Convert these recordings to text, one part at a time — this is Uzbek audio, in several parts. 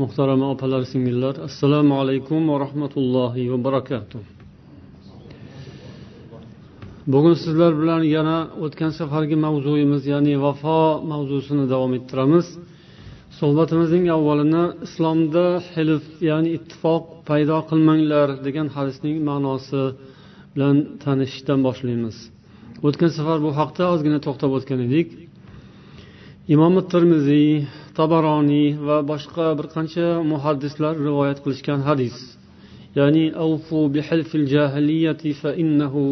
muhtarama opalar singillar assalomu alaykum va rahmatullohi va barakatuh. Bugun sizlar bilan yana o'tgan safargi mavzuyimiz ya'ni vafo mavzusini davom ettiramiz. Suhbatimizning avvalini islomda hilf ya'ni ittifoq paydo qilmanglar degan hadisning ma'nosi bilan tanishishdan boshlaymiz. O'tgan safar bu haqda ozgina to'xtab o'tgan edik. Imom termiziy tabaroniy va boshqa bir qancha muhaddislar rivoyat qilishgan hadis. Ya'ni avfu bihilfil jahiliyati fa innahu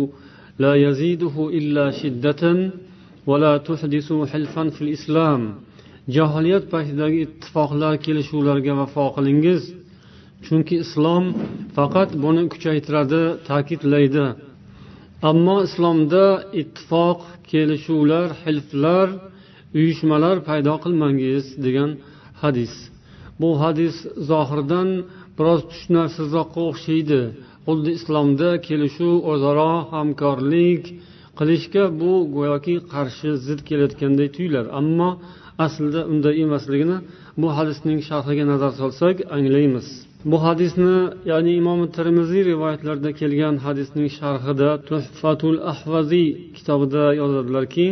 la yaziduhu illa shiddatan va la tuhdisu hilfan fil islam. Jahiliyat paytidagi ittifoqlar kelishuvlarga vafo qilingiz. Chunki islom faqat buni kuchaytiradi ta'kidlaydi. Ammo islomda ittifoq kelishuvlar hilflar uyushmalar paydo qilmangiz degan hadis. Bu hadis zohirdan biroz tushunarsizroqqa o'xshaydi. Xuddi islomda kelishuv o'zaro hamkorlik qilishga bu go'yoki qarshi zid kelayotganday tuyular. Ammo aslida unday emasligini bu hadisning sharhiga nazar solsak anglaymiz. Bu hadisni ya'ni imom termiziy rivoyatlarida kelgan hadisning sharhida tuhfatul ahvaziy kitobida yozadilarki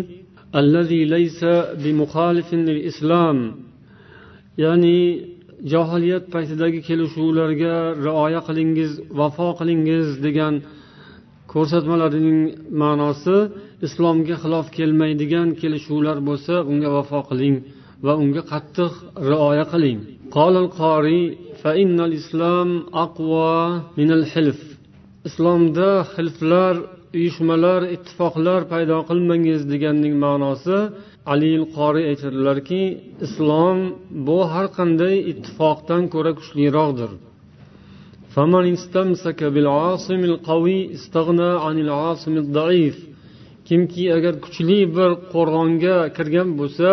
الذي ليس بمخالف للإسلام ya'ni johiliyat paytidagi kelishuvlarga rioya qilingiz vafo qilingiz degan ko'rsatmalarining ma'nosi islomga xilof kelmaydigan kelishuvlar bo'lsa unga vafo qiling va unga qattiq rioya qiling قال القاري فإن الإسلام أقوى من الحلف islomda xilflar uyushmalar ittifoqlar paydo qilmangiz deganning ma'nosi alil qori aytadilarki islom bu har qanday ittifoqdan ko'ra kuchliroqdir. Kimki agar kuchli bir qo'rg'onga kirgan bo'lsa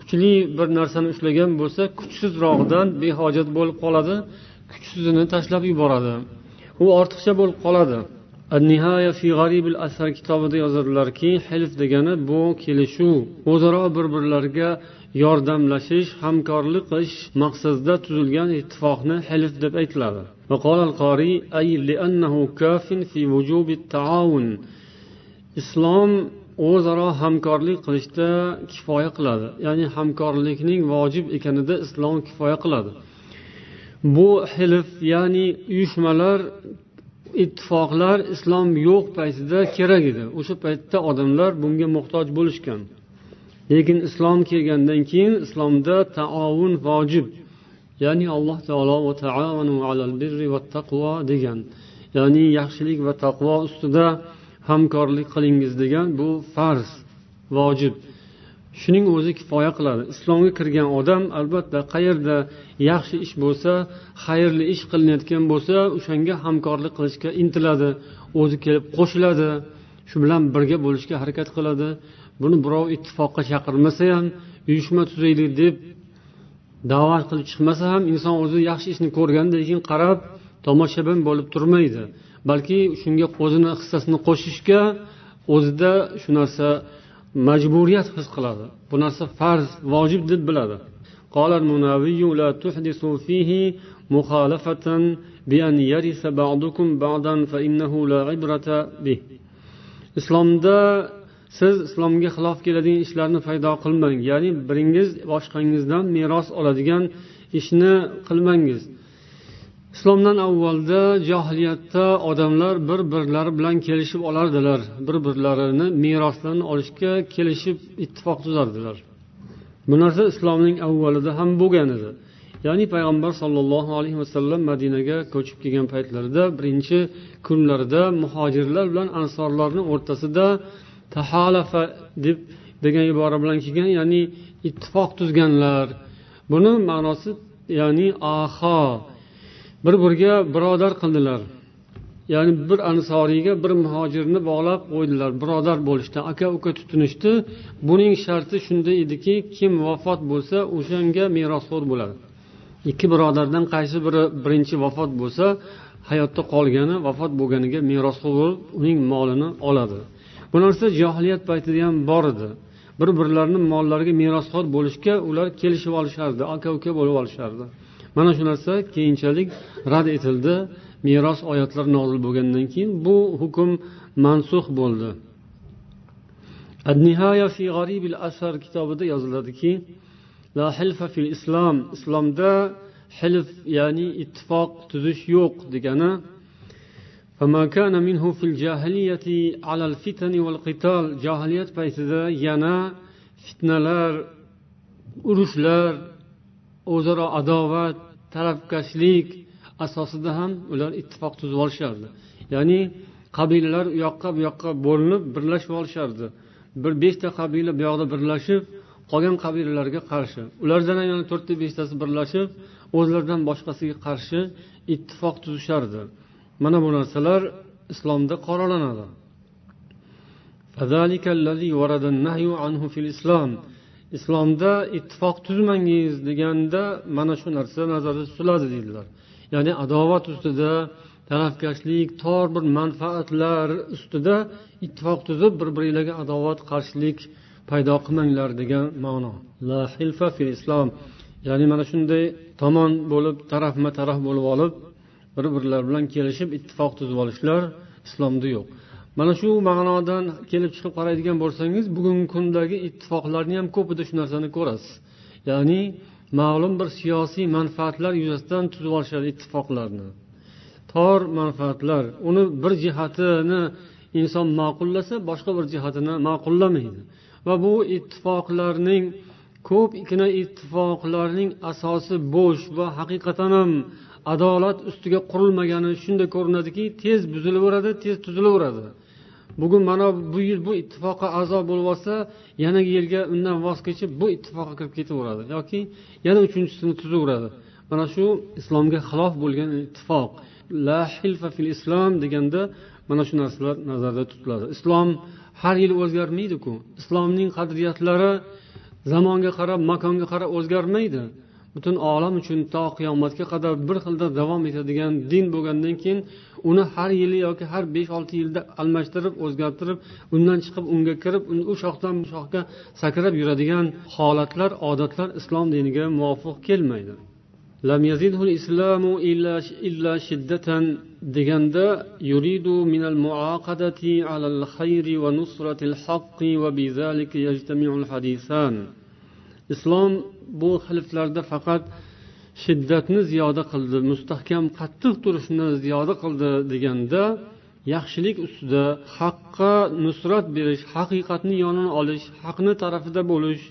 kuchli bir narsani ushlagan bo'lsa kuchsizrog'idan behojat bo'lib qoladi kuchsizini tashlab yuboradi. U ortiqcha bo'lib qoladi. Nihoya fi g'aribul asar kitobida yozadilarki hilf degani bu kelishuv o'zaro bir birlariga yordamlashish hamkorlik qilish maqsadida tuzilgan ittifoqni hilf deb aytiladi. Islom o'zaro hamkorlik qilishda kifoya qiladi ya'ni hamkorlikning vojib ekanida islom kifoya qiladi. Bu hilf ya'ni uyushmalar ittifoqlar islom yo'q paytida kerak edi. O'sha paytda odamlar bunga muhtoj bo'lishgan. Lekin islom kelgandan keyin islomda taovun vojib. Ya'ni alloh taolo taqvo degan. Ya'ni yaxshilik va taqvo ustida hamkorlik qilingiz degan bu farz vojib. Shuning o'zi kifoya qiladi. Islomga kirgan odam albatta qayerda yaxshi ish bo'lsa xayrli ish qilinayotgan bo'lsa o'shanga hamkorlik qilishga intiladi o'zi kelib qo'shiladi shu bilan birga bo'lishga harakat qiladi. Buni birov ittifoqqa chaqirmasa ham uyushma tuzaylik deb da'vat qilib chiqmasa ham inson o'zi yaxshi ishni ko'rgandan keyin qarab tomoshabin bo'lib turmaydi. Balki shunga o'zini hissasini qo'shishga o'zida shu narsa majburiyat his qiladi bu narsa farz vojib deb biladi قال المناوي لا تحدثوا فيه مخالفة بأن يرث بعضكم بعضا فإنه لا عبرة به islomda siz islomga xilof keladigan ishlarni paydo qilmang ya'ni biringiz boshqangizdan meros oladigan ishni qilmangiz Islomdan avvalda johiliyatda odamlar bir birlari bilan kelishib olardilar. Bir birlarini meroslarni olishga kelishib ittifoq tuzardilar. Bu narsa islomning avvalida ham bo'lgan edi. Ya'ni payg'ambar sollallohu alayhi vasallam madinaga ko'chib kelgan paytlarida birinchi kunlarida muhojirlar bilan ansorlarni o'rtasida tahalafa deb degan ibora bilan kelgan ya'ni ittifoq tuzganlar. Buni ma'nosi ya'ni aho bir biriga birodar qildilar. Ya'ni bir ansoriyga bir muhojirni bog'lab qo'ydilar birodar bo'lishdi. Aka uka tutinishdi. Buning sharti shunday ediki kim vafot bo'lsa o'shanga merosxo'r bo'ladi. Ikki birodardan qaysi biri birinchi vafot bo'lsa hayotda qolgani vafot bo'lganiga merosxo'r bo'lib uning molini oladi. Bu narsa johiliyat paytida ham bor edi. Bir birlarini mollariga merosxo'r bo'lishga ular kelishib olishardi aka uka bo'lib olishardi. mana shu narsa keyinchalik rad etildi meros oyatlari nozil bo'lgandan keyin bu hukm mansux bo'ldi kitobida yoziladiki la hilfa fil islom islomda hilf ya'ni ittifoq tuzish yo'q degani فما كان منه في الجاهلية على الفتن والقتال جاهلية paytida yana fitnalar urushlar o'zaro adovat tarafkashlik asosida ham ular ittifoq tuzib olishardi. Ya'ni qabilalar u yoqqa bu yoqqa bo'linib birlashib olishardi. Bir beshta qabila bu yoqda birlashib qolgan qabilalarga qarshi. Ulardan ham yana to'rtta beshtasi birlashib o'zlaridan boshqasiga qarshi ittifoq tuzishardi. Mana bu narsalar islomda qoralanadi. Islomda ittifoq tuzmangiz deganda mana shu narsa nazarda tutiladi deydilar. Ya'ni adovat ustida tarafkashlik tor bir manfaatlar ustida ittifoq tuzib bir biringlarga adovat qarshilik paydo qilmanglar degan ma'no. La hilfa fil islom. Ya'ni mana shunday tomon bo'lib tarafma taraf bo'lib olib bir birlari bilan kelishib ittifoq tuzib olishlar islomda yo'q. Mana shu ma'nodan kelib chiqib qaraydigan bo'lsangiz bugungi kundagi ittifoqlarni ham ko'pida shu narsani ko'rasiz. Ya'ni ma'lum bir siyosiy manfaatlar yuzasidan tuzib olishadi ittifoqlarni. Tor manfaatlar uni bir jihatini inson ma'qullasa boshqa bir jihatini ma'qullamaydi. Va bu ittifoqlarning ko'pgina ittifoqlarning asosi bo'sh va haqiqatan ham adolat ustiga qurilmagani shunday ko'rinadiki tez buzilaveradi tez tuzilaveradi bugun mana bu yil bu ittifoqqa a'zo bo'lib olsa yanagi yilga undan voz kechib bu ittifoqqa kirib ketaveradi. Yoki yana uchinchisini tuzaveradi. Mana shu islomga xilof bo'lgan ittifoq. La hilfa fil islom deganda mana shu narsalar nazarda tutiladi. Islom har yil o'zgarmaydiku. Islomning qadriyatlari zamonga qarab makonga qarab o'zgarmaydi. Butun olam uchun to qiyomatga qadar bir xilda davom etadigan din bo'lgandan keyin uni har yili yoki har besh olti yilda almashtirib o'zgartirib undan chiqib unga kirib u shoxdan bu shoxga sakrab yuradigan holatlar odatlar islom diniga muvofiq kelmaydi. Deganda yuridu minal muaqadati alal khayri va nusratil haqqi va bizalika yajtami'ul hadisan. Islom bu hilflarda faqat shiddatni ziyoda qildi mustahkam qattiq turishni ziyoda qildi deganda yaxshilik ustida haqqa nusrat berish haqiqatni yonini olish haqni tarafida bo'lish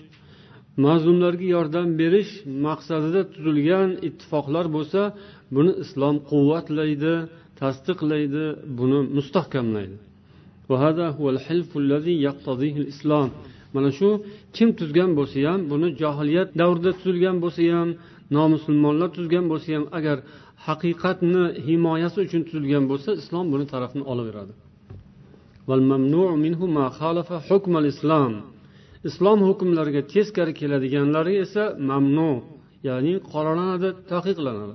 mazlumlarga yordam berish maqsadida tuzilgan ittifoqlar bo'lsa buni islom quvvatlaydi tasdiqlaydi buni mustahkamlaydi. Mana shu kim tuzgan bo'lsa ham buni johiliyat davrida tuzilgan bo'lsa ham nomusulmonlar tuzgan bo'lsa ham agar haqiqatni himoyasi uchun tuzilgan bo'lsa islom buni tarafini olaveradi. Islom hukmlariga teskari keladiganlari esa mamnu ya'ni qoralanadi taqiqlanadi.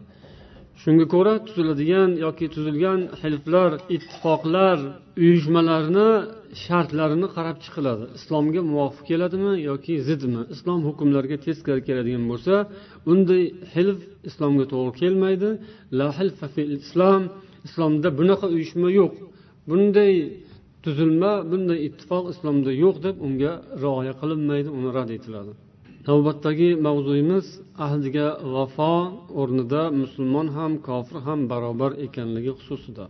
Shunga ko'ra tuziladigan yoki tuzilgan hilflar ittifoqlar uyushmalarni shartlarini qarab chiqiladi. Islomga muvofiq keladimi yoki zidmi? Islom hukmlariga teskari keladigan bo'lsa unday hilf islomga to'g'ri kelmaydi. La hilfa fil islom islomda bunaqa uyushma yo'q. Bunday tuzilma bunday ittifoq islomda yo'q deb unga rioya qilinmaydi uni rad etiladi. Navbatdagi mavzuyimiz ahdiga vafo o'rnida musulmon ham kofir ham barobar ekanligi xususida.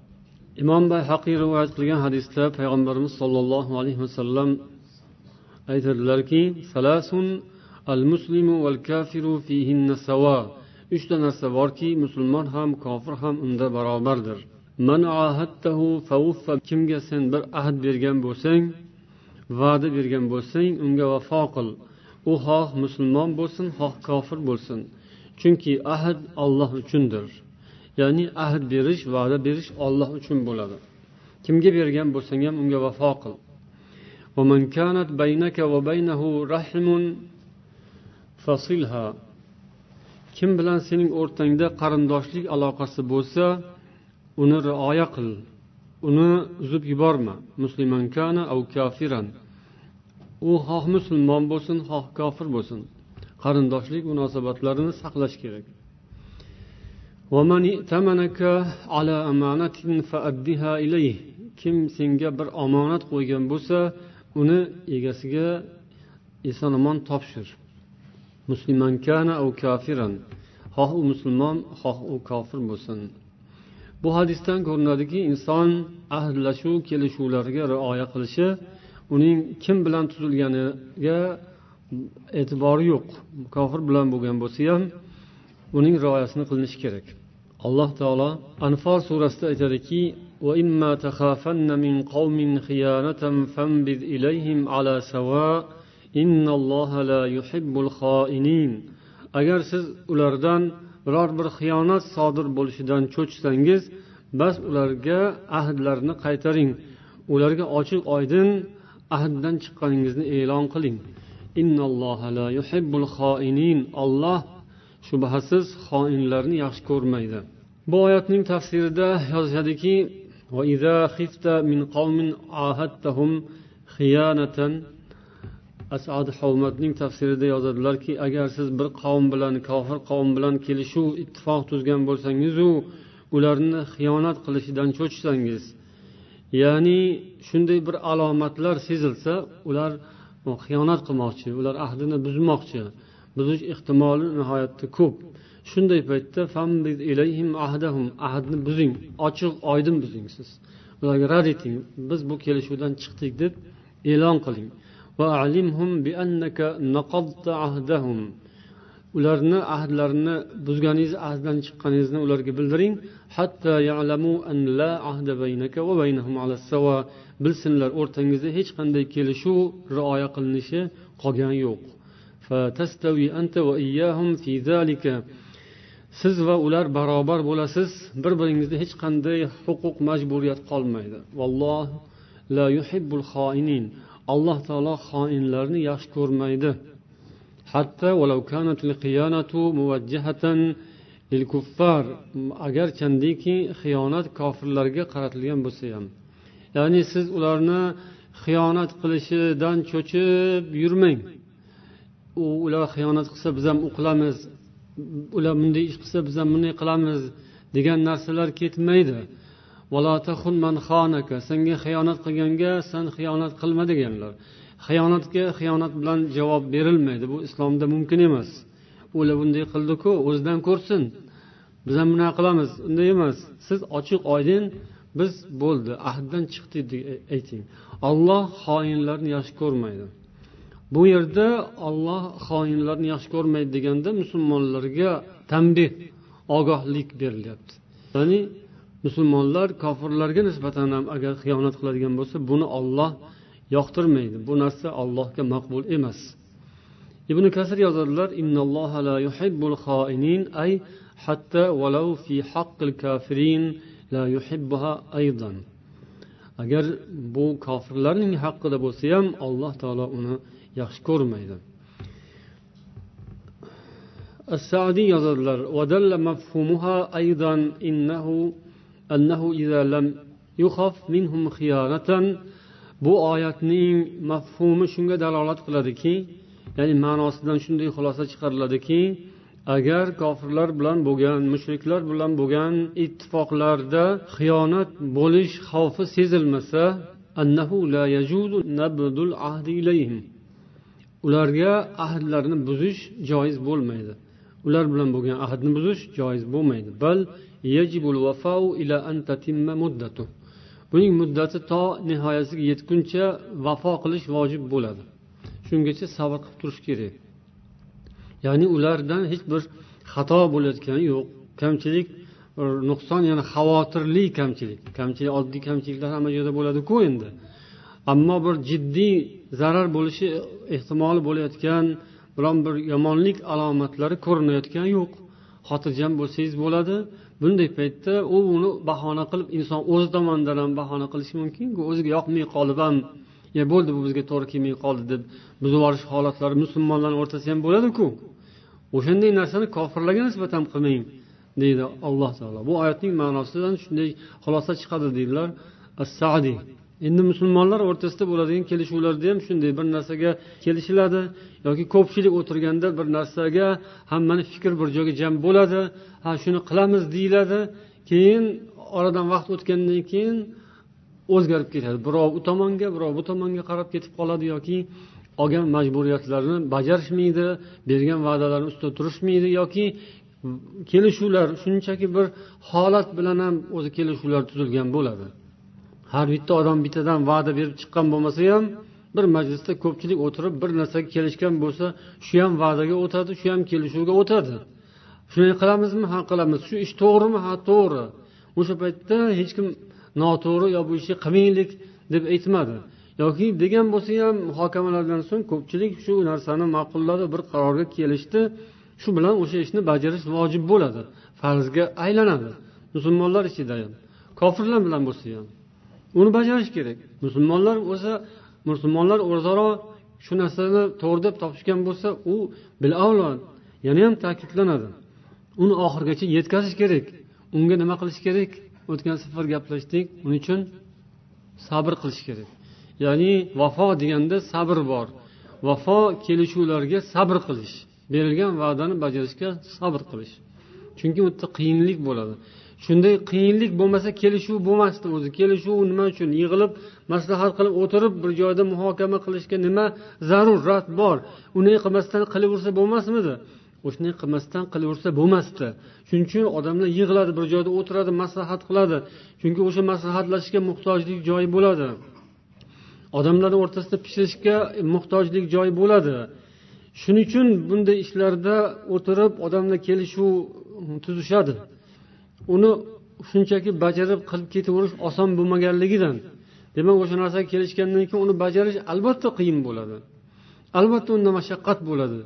Imom bayhaqiy rivoyat qilgan hadisda payg'ambarimiz sollallohu alayhi vasallam aytadilarki salasun al muslimu val kafiru fihinna sava uchta narsa borki musulmon ham kofir ham unda barobardir. Man ahadtahu kimga sen bir ahd bergan bo'lsang va'da bergan bo'lsang unga vafo qil. u xoh musulmon bo'lsin xoh kofir bo'lsin chunki ahd olloh uchundir ya'ni ahd berish va'da berish olloh uchun bo'ladi kimga bergan bo'lsang ham unga vafo qil ومن كانت بينك وبينه رحم فصلها kim bilan sening o'rtangda qarindoshlik aloqasi bo'lsa uni rioya qil uni uzib yuborma musliman kana au kafiran U xoh musulmon bo'lsin xoh kofir bo'lsin. Qarindoshlik munosabatlarini saqlash kerak. Kim senga bir omonat qo'ygan bo'lsa uni egasiga eson omon topshir. Musliman kana au kafiran. Xoh u musulmon xoh u kofir bo'lsin. Bu hadisdan ko'rinadiki inson ahdlashuv kelishuvlarga rioya qilishi uning kim bilan tuzilganiga e'tibori yo'q kofir bilan bo'lgan bo'lsa ham uning rioyasini qilinishi kerak alloh taolo anfol surasida aytadiki وإما تخافن من قوم خيانة فانبذ إليهم على سواء إن الله لا يحب الخائنين agar siz ulardan biror bir xiyonat sodir bo'lishidan cho'chisangiz bas ularga ahdlarni qaytaring ularga ochiq oydin ahddan chiqqaningizni e'lon qiling. Olloh shubhasiz xoinlarni yaxshi ko'rmaydi. Bu oyatning tafsirida yozishadiki asad havmatning tafsirida yozadilarki agar siz bir qavm bilan kofir qavm bilan kelishuv ittifoq tuzgan bo'lsangizu ularni xiyonat qilishidan cho'chisangiz ya'ni shunday bir alomatlar sezilsa ular hm, xiyonat qilmoqchi ular ahdini buzmoqchi. Buzish ehtimoli nihoyatda ko'p. Shunday paytda ahdni buzing ochiq oydin buzing siz. Ularga rad eting biz bu kelishuvdan chiqdik deb e'lon qiling. Ularni ahdlarini buzganingiz ahddan chiqqaningizni ularga bildiring. Bilsinlar o'rtangizda hech qanday kelishuv rioya qilinishi qolgani yo'q. Siz va ular barobar bo'lasiz. Bir biringizda hech qanday huquq majburiyat qolmaydi. Valloh la yuhibbul xoinin. Alloh taolo xoinlarni yaxshi ko'rmaydi. Hatto agarchandiki xiyonat kofirlarga qaratilgan bo'lsa ham. Ya'ni siz ularni xiyonat qilishidan cho'chib yurmang. U ular xiyonat qilsa biz ham u qilamiz ular bunday ish qilsa biz ham bunday qilamiz degan narsalar ketmaydi. Senga xiyonat qilganga san xiyonat qilma deganlar. Xiyonatga xiyonat bilan javob berilmaydi. Bu islomda mumkin emas. Ular bunday qildiku o'zidan ko'rsin. Biz ham bunaqa qilamiz unday emas. Siz ochiq oydin biz bo'ldi ahddan chiqdik deb ayting. Olloh xoinlarni yaxshi ko'rmaydi. Bu yerda olloh xoinlarni yaxshi ko'rmaydi deganda musulmonlarga tanbeh ogohlik berilyapti. Ya'ni musulmonlar kofirlarga nisbatan ham agar xiyonat qiladigan bo'lsa buni olloh yoqtirmaydi bu narsa allohga maqbul emas ibn kasir yozadilar ay hatta walau fi haqqil kafirin la yuhibbuha aydan agar bu kofirlarning haqqida bo'lsa ham alloh taolo uni yaxshi ko'rmaydi السعدي يظلر ودل مفهومها أيضا إنه أنه إذا لم يخف منهم خيانة bu oyatning mafhumi shunga dalolat qiladiki ya'ni ma'nosidan shunday xulosa chiqariladiki agar kofirlar bilan bo'lgan mushriklar bilan bo'lgan ittifoqlarda xiyonat bo'lish xavfi sezilmasa ularga ahdlarni buzish joiz bo'lmaydi. Ular bilan bo'lgan ahdni buzish joiz bo'lmaydi. Bal ila an buning muddati to nihoyasiga yetguncha vafo qilish vojib bo'ladi. Shungacha sabr qilib turish kerak. Ya'ni ulardan hech bir xato bo'layotgani yo'q. Kamchilik e, nuqson ya'ni xavotirli kamchilik. Kamchilik oddiy kamchiliklar hamma joyda bo'ladiku endi. Ammo bir jiddiy zarar bo'lishi ehtimoli bo'layotgan biron bir yomonlik alomatlari ko'rinayotgani yo'q. Xotirjam bo'lsangiz bo'ladi. Bunday paytda u uni bahona qilib inson o'zi tomonidan ham bahona qilishi mumkinku. O'ziga yoqmay qolib ham ya bo'ldi bu bizga to'g'ri kelmay qoldi deb buzib yuborish holatlari musulmonlarni o'rtasida ham bo'ladiku. O'shanday narsani kofirlarga nisbatan qilmang deydi alloh taolo. Bu oyatning ma'nosidan shunday xulosa chiqadi deydilar. As sadiy endi musulmonlar o'rtasida bo'ladigan kelishuvlarda ham shunday. Bir narsaga kelishiladi yoki ko'pchilik o'tirganda bir narsaga hammani fikr bir joyga jam bo'ladi. Ha shuni qilamiz deyiladi. Keyin oradan vaqt o'tgandan keyin o'zgarib ketadi. Birov u tomonga birov bu tomonga qarab ketib qoladi yoki olgan majburiyatlarini bajarishmaydi bergan va'dalarni ustida turishmaydi yoki kelishuvlar shunchaki bir holat bilan ham o'zi kelishuvlar tuzilgan bo'ladi. Har bitta odam bittadan va'da berib chiqqan bo'lmasa ham bir majlisda ko'pchilik o'tirib bir narsaga kelishgan bo'lsa shu ham va'daga o'tadi shu ham kelishuvga o'tadi. Shunday qilamizmi? Ha qilamiz. Shu ish to'g'rimi? Ha to'g'ri. O'sha paytda hech kim noto'g'ri yo bu ishni qilmaylik deb aytmadi. Yoki degan bo'lsa ham muhokamalardan so'ng ko'pchilik shu narsani ma'qulladi bir qarorga kelishdi. Shu bilan o'sha ishni bajarish vojib bo'ladi. Farzga aylanadi. Musulmonlar ichida ham kofirlar bilan bo'lsa ham. Uni bajarish kerak. Musulmonlar bo'lsa musulmonlar o'zaro shu narsani to'g'ri deb topishgan bo'lsa u bilavlo yana ham ta'kidlanadi. Uni oxirigacha yetkazish kerak. Unga nima qilish kerak? O'tgan safar gaplashdik. Uning uchun sabr qilish kerak. Ya'ni vafo deganda sabr bor. Vafo kelishuvlarga sabr qilish berilgan va'dani bajarishga sabr qilish. Chunki u yerda qiyinlik bo'ladi. Shunday qiyinlik bo'lmasa kelishuv bo'lmasdi o'zi. Kelishuv nima uchun? Yig'ilib maslahat qilib o'tirib bir joyda muhokama qilishga nima zarurat bor. Unday qilmasdan qilaversa bo'lmasmidi? O'shanday qilmasdan qilaversa bo'lmasdi. Shuning uchun odamlar yig'iladi bir joyda o'tiradi maslahat qiladi. Chunki o'sha maslahatlashishga muhtojlik joyi bo'ladi. Odamlarni o'rtasida pishirishga muhtojlik joyi bo'ladi. Shuning uchun bunday ishlarda o'tirib odamlar kelishuv tuzishadi. Uni shunchaki bajarib qilib ketaverish oson bo'lmaganligidan demak o'sha narsaga kelishgandan keyin uni bajarish albatta qiyin bo'ladi. Albatta unda mashaqqat bo'ladi.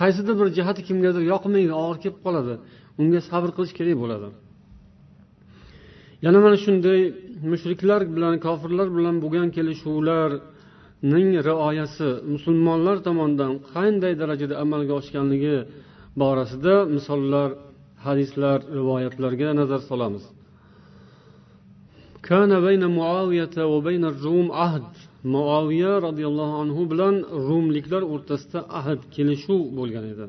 Qaysidir bir jihati kimgadir yoqmaydi og'ir kelib qoladi. Unga sabr qilish kerak bo'ladi. Yana mana shunday mushriklar bilan kofirlar bilan bo'lgan kelishuvlarning rioyasi musulmonlar tomonidan qanday darajada amalga oshganligi borasida misollar hadislar rivoyatlarga nazar solamiz كان بين معاوية وبين الروم عهد muoviya roziyallohu anhu bilan rumliklar o'rtasida ahd kelishuv bo'lgan edi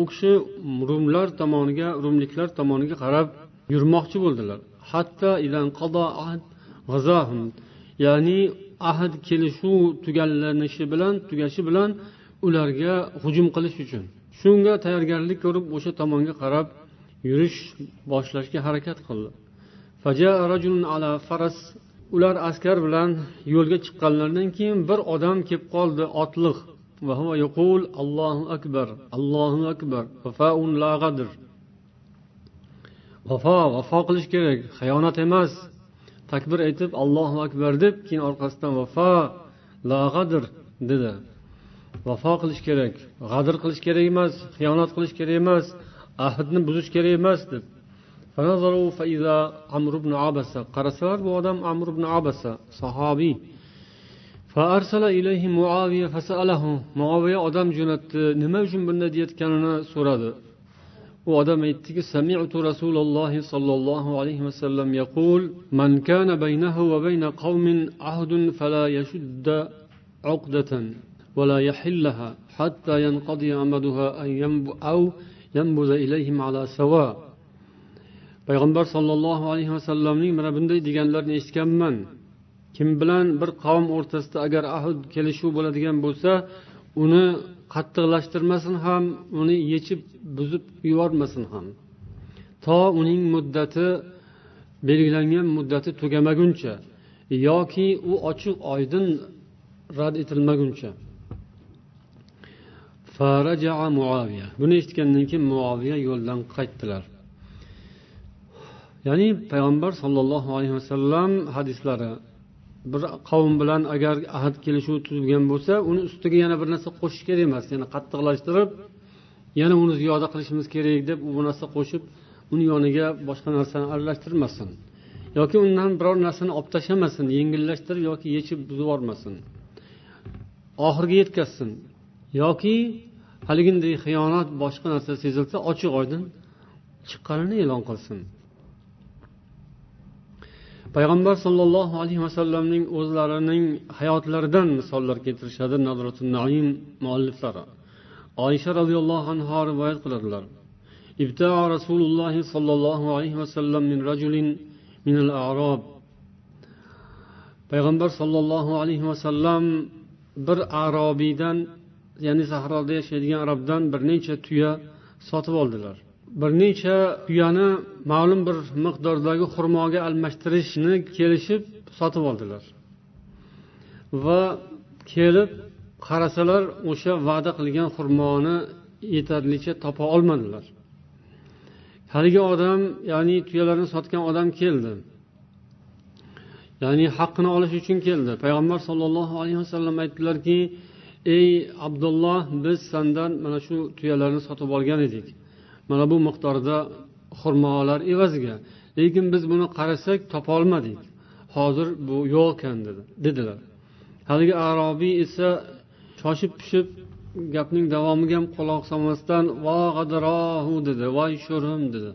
u kishi rumlar tomoniga rumliklar tomoniga qarab yurmoqchi bo'ldilar hatto ya'ni ahd kelishuv tugallanishi bilan tugashi bilan ularga hujum qilish uchun Shunga tayyorgarlik ko'rib o'sha tomonga qarab yurish boshlashga harakat qildi. Ular askar bilan yo'lga chiqqanlaridan keyin bir odam kelib qoldi otliq. Allohu akbar allohu akbar vafo vafo qilish kerak xiyonat emas. Takbir aytib allohu akbar deb keyin orqasidan vafo lag'adir dedi. Vafo qilish kerak g'adr qilish kerak emas xiyonat qilish kerak emas ahdni buzish kerak emas deb. Qarasalar bu odam amr ibn abasa sahobiy. Muoviya odam jo'natdi nima uchun bunday deyayotganini so'radi. U odam aytdiki sami'tu rasululloh sollallohu alayhi vasallam yaqul man kana baynahu va bayna qawmin ahdun fala yashudda uqdatan ولا يحلها حتى ينقضي أمدها أو ينبذ إليهم على سواء payg'ambar sollallohu alayhi vasallamning mana bunday deganlarini eshitganman kim bilan bir qavm o'rtasida agar ahd kelishuv bo'ladigan bo'lsa uni qattiqlashtirmasin ham uni yechib buzib yubormasin ham to uning muddati belgilangan muddati tugamaguncha yoki u ochiq oydin rad etilmaguncha Buni eshitgandan keyin muaviya yo'ldan qaytdilar. Ya'ni payg'ambar sollallohu alayhi vasallam hadislari bir qavm bilan agar ahd kelishuv tuzilgan bo'lsa uni ustiga yana bir narsa qo'shish kerak emas. Yana qattiqlashtirib yana uni ziyoda qilishimiz kerak deb u narsa qo'shib uni yoniga boshqa narsani aralashtirmasin. Yoki undan biror narsani olib tashlamasin yengillashtirib yoki yechib buzib yubormasin. Oxiriga yetkazsin. yoki haliginday xiyonat boshqa narsa sezilsa ochiq oydin chiqqanini e'lon qilsin payg'ambar sollallohu alayhi vasallamning o'zlarining hayotlaridan misollar keltirishadi naim mualliflari oysha roziyallohu anhu rivoyat qiladilar ابتاع رسول الله صلى الله عليه وسلم من رجل من الأعراب payg'ambar sollallohu alayhi vasallam bir arobiydan ya'ni sahroda yashaydigan arabdan bir necha tuya sotib oldilar. Bir necha tuyani ma'lum bir miqdordagi xurmoga almashtirishni kelishib sotib oldilar. Va kelib qarasalar o'sha va'da qilgan xurmoni yetarlicha topa olmadilar. Haligi odam ya'ni tuyalarni sotgan odam keldi. Ya'ni haqqini olish uchun keldi. Payg'ambar sollallohu alayhi vasallam aytdilarki ey abdulloh biz sandan mana shu tuyalarni sotib olgan edik. Mana bu miqdorda xurmolar evaziga. Lekin biz buni qarasak topolmadik hozir bu yo'q ekan dedi dedilar. Haligi arobiy esa shoshib pishib gapning davomiga ham quloq solmasdan vo dedi. Voy sho'rim dedi.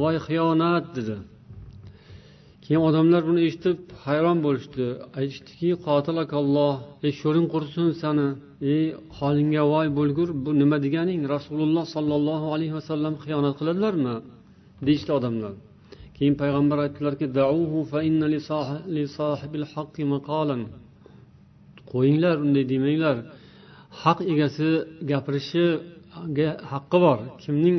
Voy xiyonat dedi. Keyin odamlar buni eshitib hayron bo'lishdi. Aytishdiki qotilakalloh ey sho'ring qursin sani ey holingga voy bo'lgur bu nima deganing? Rasululloh sollallohu alayhi vasallam xiyonat qiladilarmi? Deyishdi odamlar. Keyin payg'ambar aytdilarki qo'yinglar unday demanglar. Haq egasi gapirishiga haqqi bor. Kimning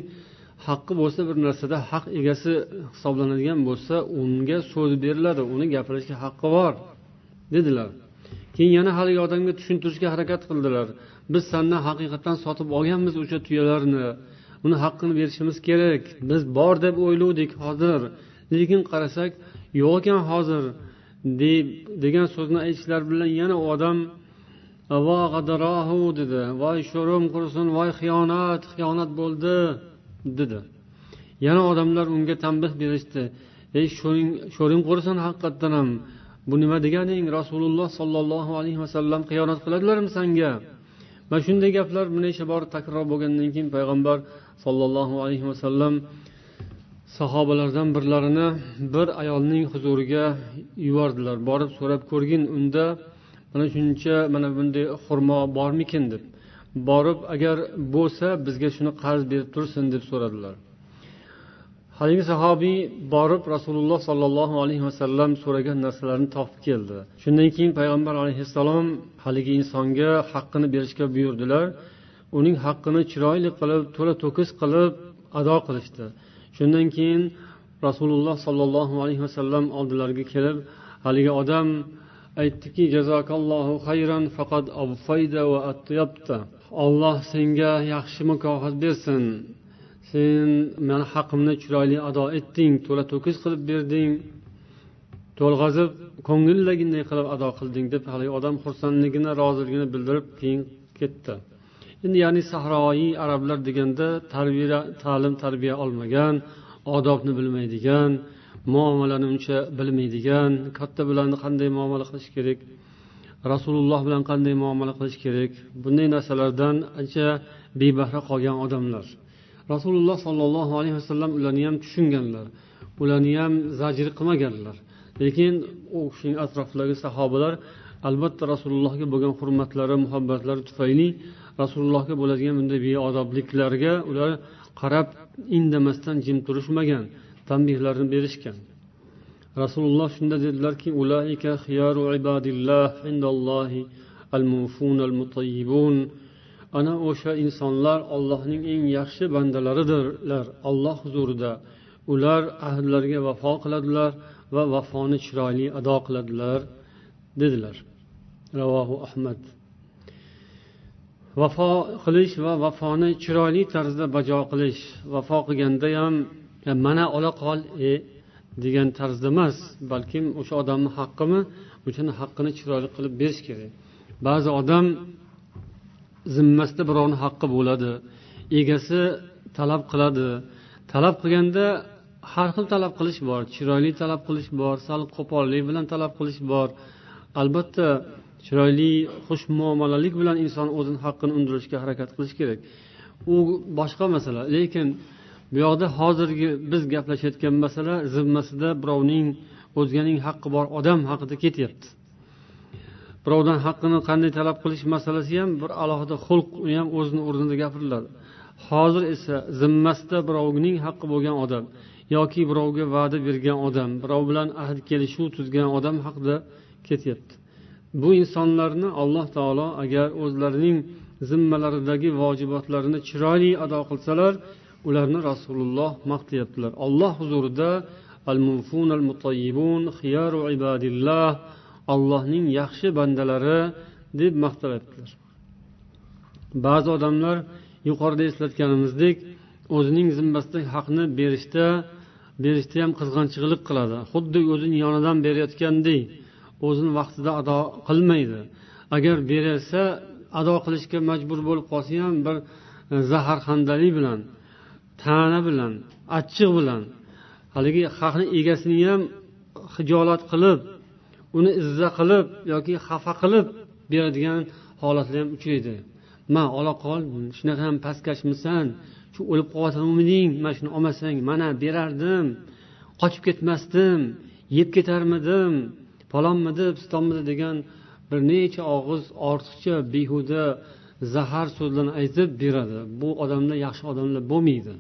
haqqi bo'lsa bir narsada haq egasi hisoblanadigan bo'lsa unga so'z beriladi uni gapirishga haqqi bor dedilar. Keyin yana haligi odamga tushuntirishga harakat qildilar. Biz sandan haqiqatdan sotib olganmiz o'sha tuyalarni. Uni haqqini berishimiz kerak. Biz bor deb o'ylovdik hozir. Lekin qarasak yo'q ekan hozir deb degan so'zni aytishlari bilan yana u odam dedi. Voy sho'rim qursin voy xiyonat xiyonat bo'ldi. Dedi. Yana odamlar unga tanbeh berishdi. Ey sho'ring qursin haqiqatdan ham. Bu nima deganing rasululloh sollallohu alayhi vasallam xiyonat qiladilarmi sanga? Mana shunday gaplar bir necha bor takror bo'lgandan keyin payg'ambar sollallohu alayhi vasallam sahobalardan birlarini bir ayolning huzuriga yubordilar. Borib so'rab ko'rgin unda mana shuncha mana bunday xurmo bormikin deb. Borib agar bo'lsa bizga shuni qarz berib tursin deb so'radilar. Haligi sahobiy borib rasululloh sollallohu alayhi vasallam so'ragan narsalarni topib keldi. Shundan keyin payg'ambar alayhissalom haligi insonga haqqini berishga buyurdilar. Uning haqqini chiroyli qilib to'la to'kis qilib ado qilishdi. Shundan keyin rasululloh sollallohu alayhi vasallam oldilariga kelib haligi odam aytdiki jazokallohu xayran faqat va atyabta olloh senga yaxshi mukofot bersin. Sen mani haqqimni chiroyli ado etding to'la to'kis qilib berding to'lg'azib ko'ngillaginday qilib ado qilding deb haligi odam xursandligini roziligini bildirib keyin ketdi. Endi ya'ni sahroiy arablar deganda tarbiya ta'lim tarbiya olmagan odobni bilmaydigan muomalani uncha bilmaydigan katta bilan qanday muomala qilish kerak? Rasululloh bilan qanday muomala qilish kerak? Bunday narsalardan ancha bebahra qolgan odamlar. Rasululloh sollallohu alayhi vasallam ularni ham tushunganlar. Ularni ham zajr qilmaganlar. Lekin u kishining atrofidagi sahobalar albatta rasulullohga bo'lgan hurmatlari muhabbatlari tufayli rasulullohga bo'ladigan bunday beodobliklarga ular qarab indamasdan jim turishmagan tanbehlarni berishgan. Rasululloh shunda dedilarki ana o'sha insonlar ollohning eng yaxshi bandalaridirlar olloh huzurida. Ular ahdlariga vafo qiladilar va vafoni chiroyli ado qiladilar dedilar. Ravohu ahmad. Vafo qilish va vafoni chiroyli tarzda bajo qilish vafo qilganda ham mana ola qol e degan tarzda emas balkim o'sha odamni haqqimi o'shani haqqini chiroyli qilib berish kerak. Ba'zi odam zimmasida birovni haqqi bo'ladi egasi talab qiladi. Talab qilganda har xil talab qilish bor chiroyli talab qilish bor sal qo'pollik bilan talab qilish bor. Albatta chiroyli xush muomalalik bilan inson o'zini haqqini undirishga harakat qilish kerak. U boshqa masala lekin bu yoqda hozirgi biz gaplashayotgan masala zimmasida birovning o'zganing haqqi bor odam haqida ketyapti. Birovdan haqqini qanday talab qilish masalasi ham bir alohida xulq u ham o'zini o'rnida gapiriladi. Hozir esa zimmasida birovning haqqi bo'lgan odam yoki birovga va'da bergan odam birov bilan ahd kelishuv tuzgan odam haqida ketyapti. Bu insonlarni alloh taolo agar o'zlarining zimmalaridagi vojibotlarini chiroyli ado qilsalar ularni rasululloh maqtayaptilar olloh huzurida al munfun al mutayyibun xiyaru ibadillah allohning yaxshi bandalari deb maqtalyaptilar ba'zi odamlar yuqorida eslatganimizdek o'zining zimmasidagi haqni berishda berishda ham qizg'anchiqlik qiladi. Xuddi o'zini yonidan berayotgandek o'zini vaqtida ado qilmaydi. Agar berilsa ado qilishga majbur bo'lib qolsa ham bir e, zaharxandalik bilan ta'na bilan achchiq bilan haligi haqni egasini ham hijolat qilib uni izza qilib yoki xafa qilib beradigan holatlar ham uchraydi. Ma ola qol shunaqa ham pastkashmisan shu o'lib qolyotganmiding mana shuni olmasang mana berardim qochib ketmasdim yeb ketarmidim palonmidi pistonmidi degan bir necha og'iz ortiqcha behuda zahar so'zlarni aytib beradi. Bu odamlar yaxshi odamlar bo'lmaydi.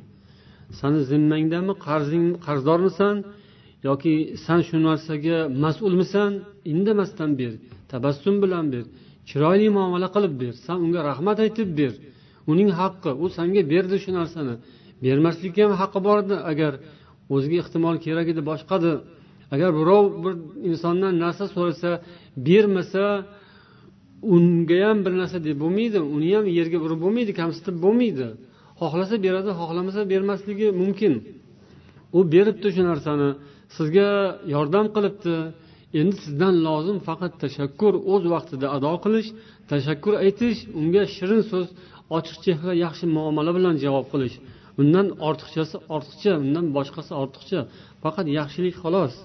Sani zimmangdami qarzing qarzdormisan yoki san shu narsaga mas'ulmisan? Indamasdan ber tabassum bilan ber chiroyli muomala qilib ber san unga rahmat aytib ber. Uning haqqi u sanga berdi shu narsani. Bermaslikka ham haqqi bor edi agar o'ziga ehtimol kerak edi boshqadir. Agar birov bir insondan narsa so'rasa bermasa unga ham bir narsa deb bo'lmaydi uni ham yerga urib bo'lmaydi kamsitib bo'lmaydi xohlasa beradi xohlamasa bermasligi mumkin u beribdi shu narsani sizga yordam qilibdi endi sizdan lozim faqat tashakkur o'z vaqtida ado qilish tashakkur aytish unga shirin so'z ochiq chehra yaxshi muomala bilan javob qilish undan ortiqchasi ortiqcha undan boshqasi ortiqcha faqat yaxshilik xolos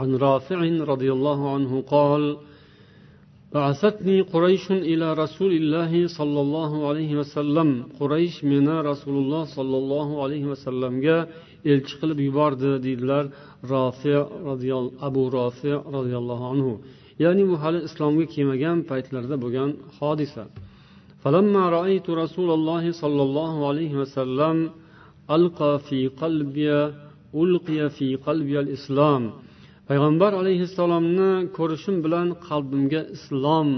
عن رافع رضي الله عنه قال بعثتني قريش إلى رسول الله صلى الله عليه وسلم. قريش من رسول الله صلى الله عليه وسلم elchi qilib yubordi deydilar rofi abu rofi roziyallohu anhu. Ya'ni bu hali islomga kelmagan paytlarda bo'lgan hodisa. فلما رأيت رسول الله صلى الله عليه وسلم ألقى في قلبي ألقي في قلبي الإسلام payg'ambar alayhissalomni ko'rishim bilan qalbimga islom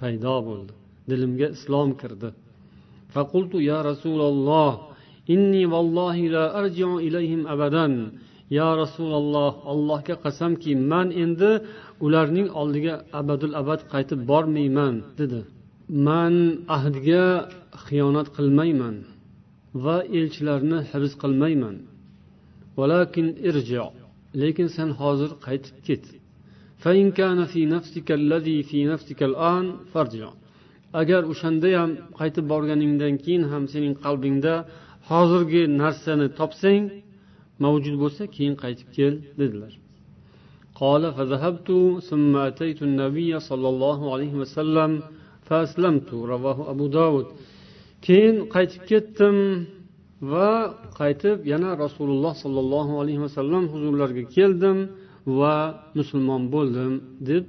paydo bo'ldi. Dilimga islom kirdi. Faqultu ya rasululloh inni vallohi la arjiu ilayhim abadan. Ya rasululloh allohga qasamki man endi ularning oldiga abadul abad qaytib bormayman dedi. Man ahdga xiyonat qilmayman va elchilarni hibs qilmayman. lekin sen hozir qaytib ket agar o'shanda ham qaytib borganingdan keyin ham sening qalbingda hozirgi narsani topsang mavjud bo'lsa keyin qaytib kel dedilar قال فذهبت ثم أتيت النبي صلى الله عليه وسلم فأسلمت رواه أبو داود keyin qaytib ketdim Va qaytib yana rasululloh sollallohu alayhi vasallam huzurlariga keldim va musulmon bo'ldim deb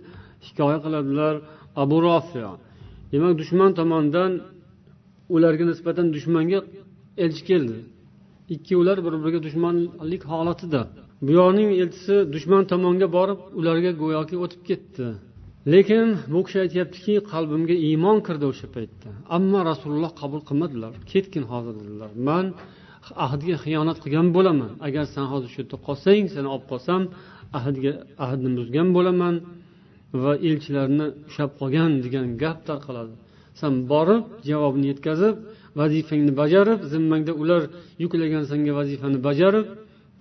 hikoya qiladilar abu rofiya demak dushman tomonidan ularga nisbatan dushmanga elchi keldi. Ikkovlar bir biriga dushmanlik holatida. Bu yoqning elchisi dushman tomonga borib ularga go'yoki o'tib ketdi. Lekin bu kishi aytyaptiki qalbimga iymon kirdi o'sha paytda. Ammo rasululloh qabul qilmadilar. Ketgin hozir dedilar. Man ahdga xiyonat qilgan bo'laman. Agar san hozir shu yerda qolsang seni olib qolsam ahdga ahdni buzgan bo'laman va elchilarni ushlab qolgan degan gap tarqaladi. San borib javobni yetkazib vazifangni bajarib zimmangda ular yuklagan senga vazifani bajarib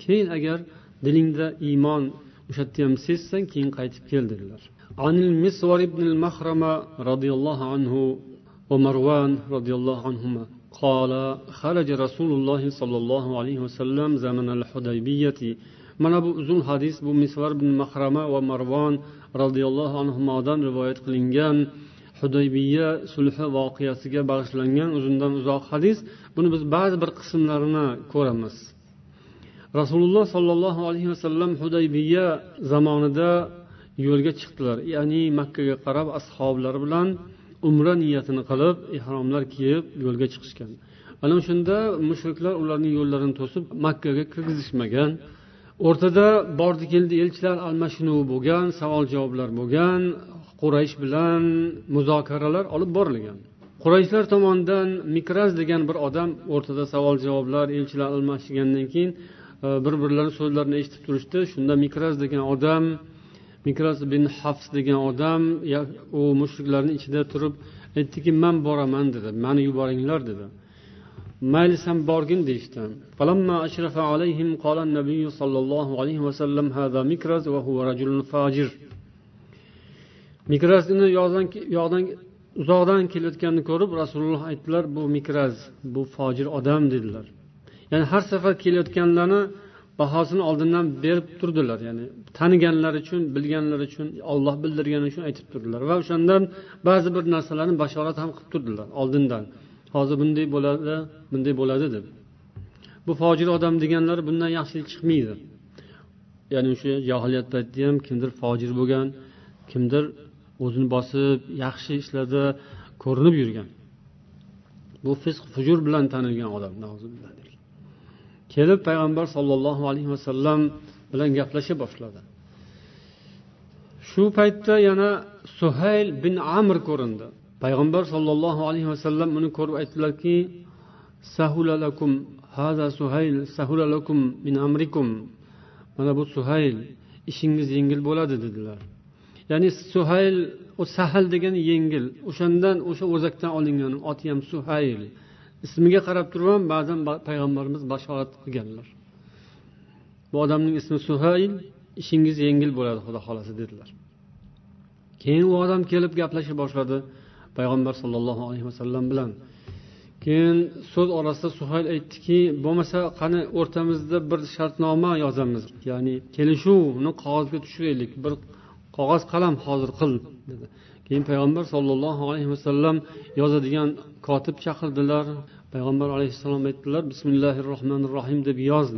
keyin agar dilingda iymon o'sha yerda ham sezsang keyin qaytib kel dedilar عن المسور بن المخرمة رضي الله عنه ومروان رضي الله عنهما قال خرج رسول الله صلى الله عليه وسلم زمن الحديبية mana bu uzun hadis bu misvar ibn mahrama va marvon roziyallohu anhudan rivoyat qilingan hudaybiya sulhi voqeasiga bag'ishlangan uzundan uzoq hadis buni biz ba'zi bir qismlarini ko'ramiz Rasululloh sollallohu alayhi vasallam hudaybiya zamonida yo'lga chiqdilar. Ya'ni makkaga qarab ashoblari bilan umra niyatini qilib ehromlar kiyib yo'lga chiqishgan. Ana shunda mushriklar ularning yo'llarini to'sib makkaga kirgizishmagan. O'rtada bordi keldi elchilar almashinuvi bo'lgan savol javoblar bo'lgan quraysh bilan muzokaralar olib borilgan. Qurayshlar tomonidan mikraz degan bir odam o'rtada savol javoblar elchilar almashgandan keyin Э, bir birlarini so'zlarini eshitib turishdi. Shunda mikras degan odam mikras bin hafs degan odam u mushriklarni ichida turib aytdiki man boraman dedi. Mani yuboringlar dedi. Mayli san borgin deyishdi. Nabiy alayhi va rajulun fajir. Mikrasni yoqdan uzoqdan kelayotganini ko'rib rasululloh aytdilar bu mikraz bu fojir odam dedilar. Ya'ni har safar kelayotganlarni bahosini oldindan berib turdilar. Ya'ni taniganlar uchun bilganlar uchun olloh bildirgani uchun aytib turdilar. Va o'shandan ba'zi bir narsalarni bashorat ham qilib turdilar oldindan. Hozir bunday bo'ladi bunday bo'ladi deb. Bu fojir odam deganlar bundan yaxshilik chiqmaydi. Ya'ni o'sha johiliyat paytida ham kimdir fojir bo'lgan kimdir o'zini bosib yaxshi ishlarda ko'rinib yurgan. Bu fisq fujur bilan tanilgan odam kelib payg'ambar sollallohu alayhi vasallam bilan gaplasha boshladi. Shu paytda yana suhayl bin amr ko'rindi. Payg'ambar sollallohu alayhi vasallam uni ko'rib aytdilarki sahulalakum hada suhayl sahulalakum min amrikum. Mana bu suhayl ishingiz yengil bo'ladi dedilar. Ya'ni suhayl u sahl degani yengil. O'shandan o'sha o'zakdan olingan oti ham suhayl. Ismiga qarab turib ham ba'zan payg'ambarimiz bashorat qilganlar. Bu odamning ismi suhayl ishingiz yengil bo'ladi xudo xohlasa dedilar. Keyin u odam kelib gaplasha boshladi payg'ambar sollallohu alayhi vasallam bilan. Keyin so'z orasida suhayl aytdiki bo'lmasa qani o'rtamizda bir shartnoma yozamiz. Ya'ni kelishuvni qog'ozga tushiraylik bir qog'oz qalam hozir qil dedi. Keyin payg'ambar sollallohu alayhi vasallam yozadigan kotib chaqirdilar. Payg'ambar alayhissalom aytdilar bismillahi rohmanir rohim deb yoz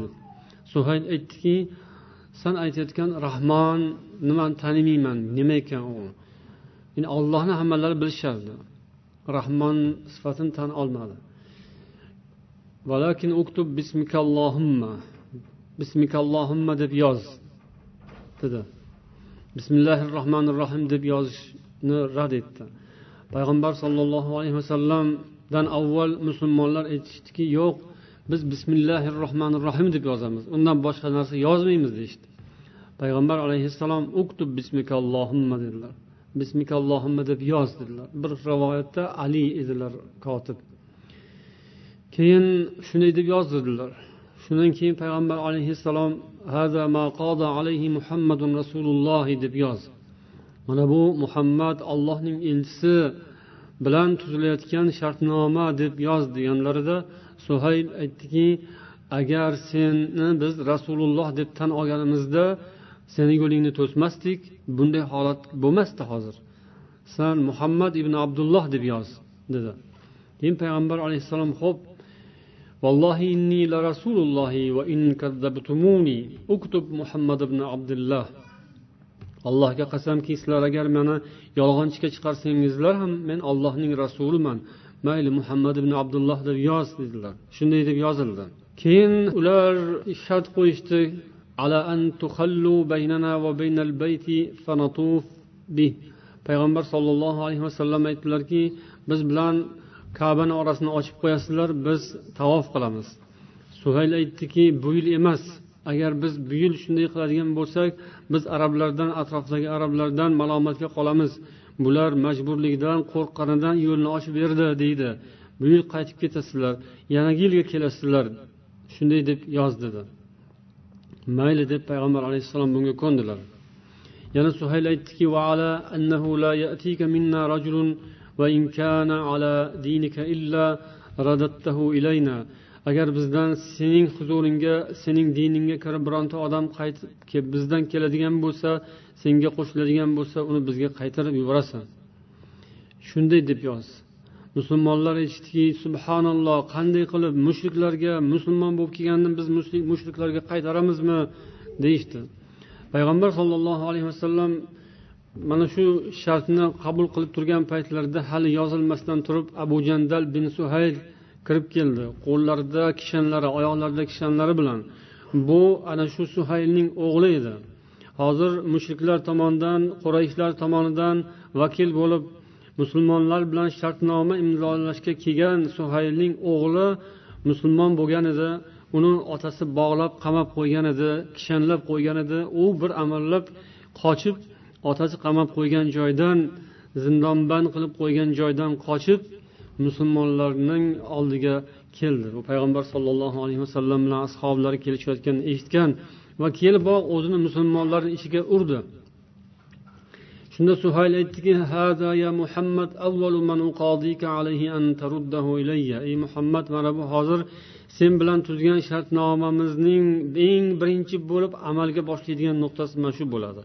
suhayl aytdiki san aytayotgan rahmon nimani tanimayman? Nima ekan u? Ya'ni ollohni hammalari bilishardi rahmon sifatini tan olmadi. Valakin uktub bismikallohumma bismikallohumma deb yoz dedi bismillahi rohmanir rohim deb yozish rad etdi. Payg'ambar sollallohu alayhi vasallamdan avval musulmonlar aytishdiki yo'q biz bismillahi rohmanir rohim deb yozamiz. Undan boshqa narsa yozmaymiz deyishdi. Payg'ambar alayhissalom uktub bismikallohumma dedilar. Bismikallohimma deb yoz dedilar. Bir rivoyatda ali edilar kotib. Keyin shunday deb yozdirdilar. Shundan keyin payg'ambar alayhissalom alayhi muhammadun rasululloh deb yoz mana bu muhammad allohning elchisi bilan tuzilayotgan shartnoma deb yoz deganlarida suhayl aytdiki agar seni biz rasululloh deb tan olganimizda seni yo'lingni to'smasdik bunday holat bo'lmasdi hozir san muhammad ibn abdulloh deb yoz dedi keyin payg'ambar alayhissalom ho'p والله إني لرسول الله وإن كذبتموني اكتب محمد بن عبد الله allohga qasamki sizlar agar meni yolg'onchiga chiqarsangizlar ham men ollohning rasuliman. Mayli muhammad ibn abdulloh deb yoz dedilar. Shunday deb yozildi. Keyin ular shart qo'yishdi. Ala an tuhallu baynana va baynal payg'ambar sollallohu alayhi vasallam aytdilarki biz bilan kabani orasini ochib qo'yasizlar biz tavof qilamiz. Suhayl aytdiki bu yil emas agar biz bugun shunday qiladigan bo'lsak biz arablardan atrofdagi arablardan malomatga qolamiz. Bular majburlikdan qo'rqqanidan yo'lni ochib berdi deydi. Bu yil qaytib ketasizlar yanagi yilga kelasizlar shunday deb yoz dedi mayli deb payg'ambar alayhissalom bunga ko'ndilar. Yana suhayl aytdiki vaala annahu la yatika minna rajulun va in kana ala dinika illa ilayna. Agar bizdan sening huzuringga sening diningga kirib bironta odam qaytib bizdan keladigan bo'lsa senga qo'shiladigan bo'lsa uni bizga qaytarib yuborasan. Shunday deb yoz musulmonlar aytishdiki subhanalloh qanday qilib mushriklarga musulmon bo'lib kelganni biz mushriklarga qaytaramizmi? deyishdi. Payg'ambar sollallohu alayhi vasallam mana shu shartni qabul qilib turgan paytlarida hali yozilmasdan turib abu jandal bin suhayl kirib keldi. Qo'llarida kishanlari oyoqlarida kishanlari bilan. Bu ana shu suhaylning o'g'li edi. Hozir mushriklar tomonidan qurayishlar tomonidan vakil bo'lib musulmonlar bilan shartnoma imzolashga kelgan suhaylning o'g'li musulmon bo'lgan edi. Uni otasi bog'lab qamab qo'ygan edi kishanlab qo'ygan edi. U bir amallab qochib otasi qamab qo'ygan joydan zindonband qilib qo'ygan joydan qochib musulmonlarning oldiga keldi. Bu payg'ambar sollallohu alayhi vasallam bilan ashoblari kelishayotganini eshitgan va kelib o'zini musulmonlarni ichiga urdi. Shunda suhayl aytdiki hada ya muhammad avvalu man uqadika alayhi an taruddahu ilayya. Ey muhammad mana bu hozir sen bilan tuzgan shartnomamizning eng birinchi bo'lib amalga boshlaydigan nuqtasi mana shu bo'ladi.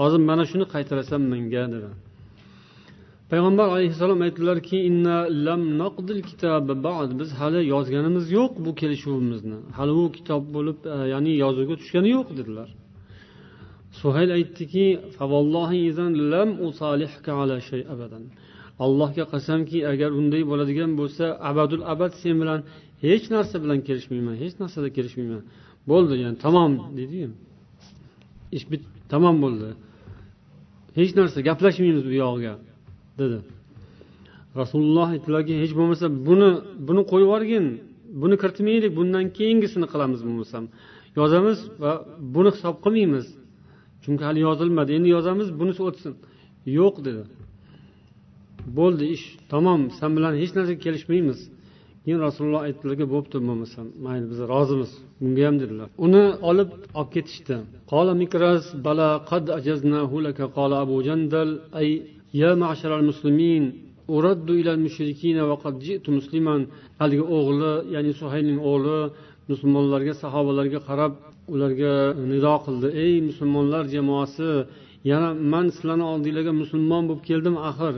Hozir mana shuni qaytarasan menga dedi. Payg'ambar alayhissalom aytdilarki biz hali yozganimiz yo'q bu kelishuvimizni. Hali u kitob bo'lib e, ya'ni yozuvga tushgani yo'q dedilar. Suhayl aytdiki allohga qasamki agar unday bo'ladigan bo'lsa abadul abad sen bilan hech narsa bilan kelishmayman hech narsada kelishmayman. Bo'ldi yani tamom deydiyu ish bit tamom bo'ldi. Hech narsa gaplashmaymiz bu yog'iga. Dedi. Rasululloh aytdilarki hech bo'lmasa buni buni qo'yib yuborgin buni kiritmaylik bundan keyingisini qilamiz bo'lmasam. Yozamiz va buni hisob qilmaymiz. Chunki hali yozilmadi endi yozamiz bunisi o'tsin. Yo'q dedi. Bo'ldi ish tamom san bilan hech narsaga kelishmaymiz. Keyin rasululloh aytdilarki bo'pti bo'lmasam mayli biz rozimiz bunga ham dedilar. Uni olib olib ketishdi. Qola mikras bala qad ajaznahu laka qola abu jandal ya ma'sharal muslimin uraddu mushrikina va qad ji'tu musliman. Haligi o'g'li ya'ni suhaylning o'g'li musulmonlarga sahobalarga qarab ularga nido qildi. Ey musulmonlar jamoasi yana man sizlarni oldinglarga musulmon bo'lib keldim axir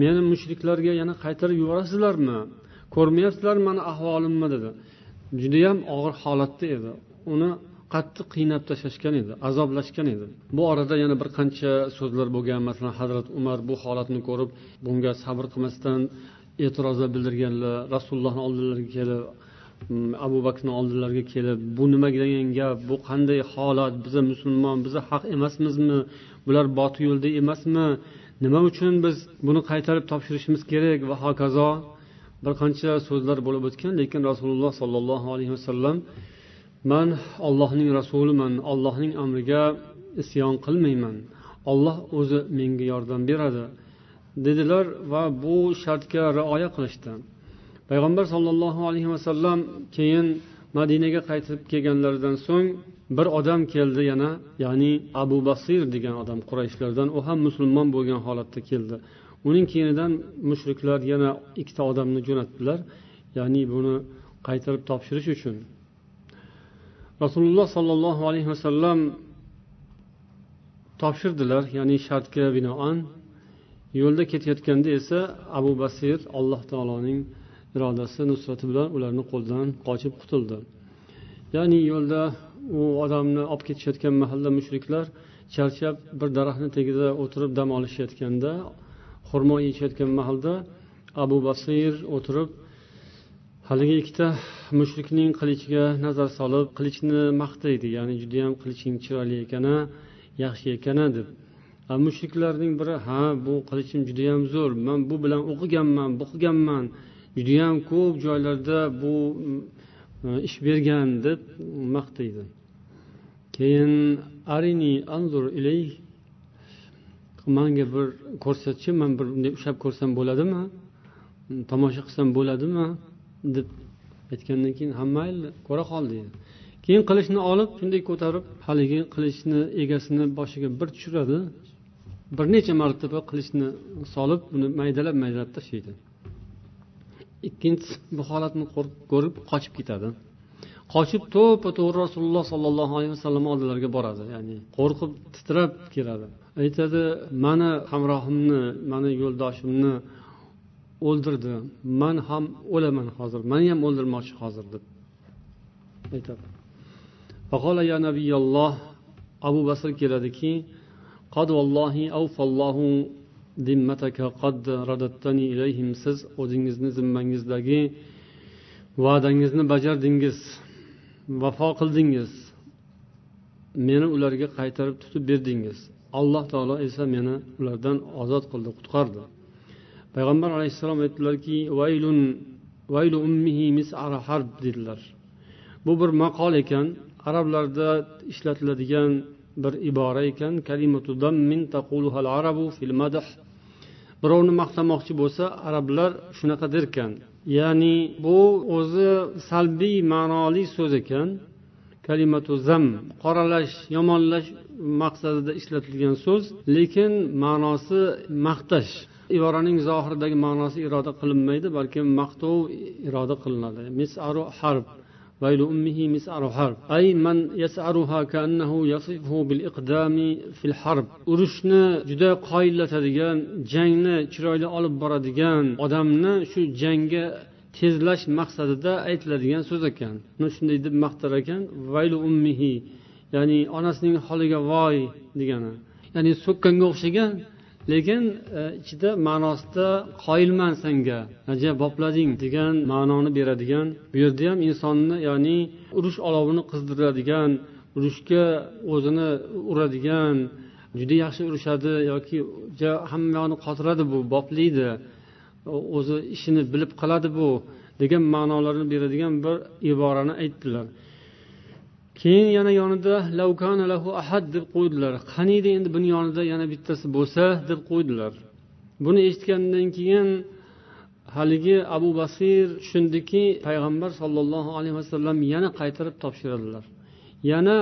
meni mushriklarga yana qaytarib yuborasizlarmi? Ko'rmayapsizlar mani ahvolimni dedi. Judayam og'ir holatda edi. Uni qattiq qiynab tashlashgan edi azoblashgan edi. Bu orada yana bir qancha so'zlar bo'lgan masalan hazrat umar bu holatni ko'rib bunga sabr qilmasdan e'tirozlar bildirganlar rasulullohni oldilariga kelib mm, abu bakrni oldilariga kelib bu nima degan gap? Bu qanday holat? Biza musulmon biza haq emasmizmi? Bular botil yo'lda emasmi? Nima uchun biz buni qaytarib topshirishimiz kerak? Va hokazo bir qancha so'zlar bo'lib o'tgan lekin rasululloh sollallohu alayhi vasallam man ollohning rasuliman ollohning amriga isyon qilmayman. Olloh o'zi menga yordam beradi dedilar va bu shartga rioya qilishdi. Payg'ambar sollallohu alayhi vasallam keyin madinaga qaytib kelganlaridan so'ng bir odam keldi yana ya'ni abu basir degan odam qurayshlardan u ham musulmon bo'lgan holatda keldi. Uning keyinidan mushriklar yana ikkita odamni jo'natdilar ya'ni buni qaytarib topshirish uchun. Rasululloh sollallohu alayhi vasallam topshirdilar ya'ni shartga binoan yo'lda ketayotganda esa abu basir alloh taoloning irodasi nusrati bilan ularni qo'lidan qochib qutuldi. Ya'ni yo'lda u odamni olib ketishayotgan mahalda mushriklar charchab bir daraxtni tagida o'tirib dam olishayotganda xurmo yeyishayotgan mahalda abu basir o'tirib haligi ikkita mushrikning qilichiga nazar solib qilichni maqtaydi ya'ni judayam qiliching chiroyli ekan a yaxshi ekan a deb mushriklarning biri ha bu qilichim judayam zo'r man bu bilan o'qiganman o'qiganman judayam ko'p joylarda bu ish bergan deb maqtaydi. Keyin arini anzur ilay manga bir ko'rsatchi man bir bunday ushlab ko'rsam bo'ladimi tomosha qilsam bo'ladimi deb aytgandan keyin ha mayli ko'ra qol deydi. Keyin qilichni olib shunday ko'tarib haligi qilichni egasini boshiga bir tushiradi. Bir necha marotaba qilichni solib uni maydalab maydalab tashlaydi. Ikkinchisi bu holatni ko'rib qochib ketadi. Qochib to'ppa to'g'ri rasululloh sollallohu alayhi vasallam oldilariga boradi ya'ni qo'rqib titrab keladi. Aytadi mani hamrohimni mani yo'ldoshimni o'ldirdi. Man ham o'laman hozir. Mani ham o'ldirmoqchi hozir deb aytadi. Ya nabiyalloh abu basr keladiki qad vallohi avfallohu dimmataka qad radattani ilayhim. Siz o'zingizni zimmangizdagi va'dangizni bajardingiz vafo qildingiz. Meni ularga qaytarib tutib berdingiz. Alloh taolo esa meni ulardan ozod qildi qutqardi. Payg'ambar alayhissalom aytdilarki vaylun vaylu ummihi mis'ara harb dedilar. Bu bir maqol ekan arablarda ishlatiladigan bir ibora ekan. Kalimatudan mintaquluhal arabu fil madh. birovni maqtamoqchi bo'lsa arablar shunaqa derkan. Ya'ni bu o'zi salbiy ma'noli so'z ekan. Kalimatu zam qoralash yomonlash maqsadida ishlatilgan so'z lekin ma'nosi maqtash. iboraning zohiridagi ma'nosi iroda qilinmaydi balki maqtov iroda qilinadi misaru harb ويل أمه مسعر حرب أي من يسعرها كأنه يصفه بالإقدام في الحرب urushni juda qoyillatadigan jangni chiroyli olib boradigan odamni shu jangga tezlash maqsadida aytiladigan so'z ekan uni shunday deb maqtar ekan vaylu ummihi ya'ni onasining holiga voy degani ya'ni so'kkanga o'xshagan lekin e, ichida ma'nosida qoyilman senga ajab boplading degan ma'noni beradigan bu yerda ham insonni ya'ni urush olovini qizdiradigan urushga o'zini uradigan juda yaxshi urishadi yoki hamma yoqni qotiradi bu boplaydi o'zi ishini bilib qiladi bu degan ma'nolarni beradigan bir iborani aytdilar. Keyin yana yonida ahad deb qo'ydilar. Qaniydi endi buni yonida yana bittasi bo'lsa deb qo'ydilar. Buni eshitgandan keyin haligi abu basir tushundiki payg'ambar sollallohu alayhi vasallam yana qaytarib topshiradilar. Yana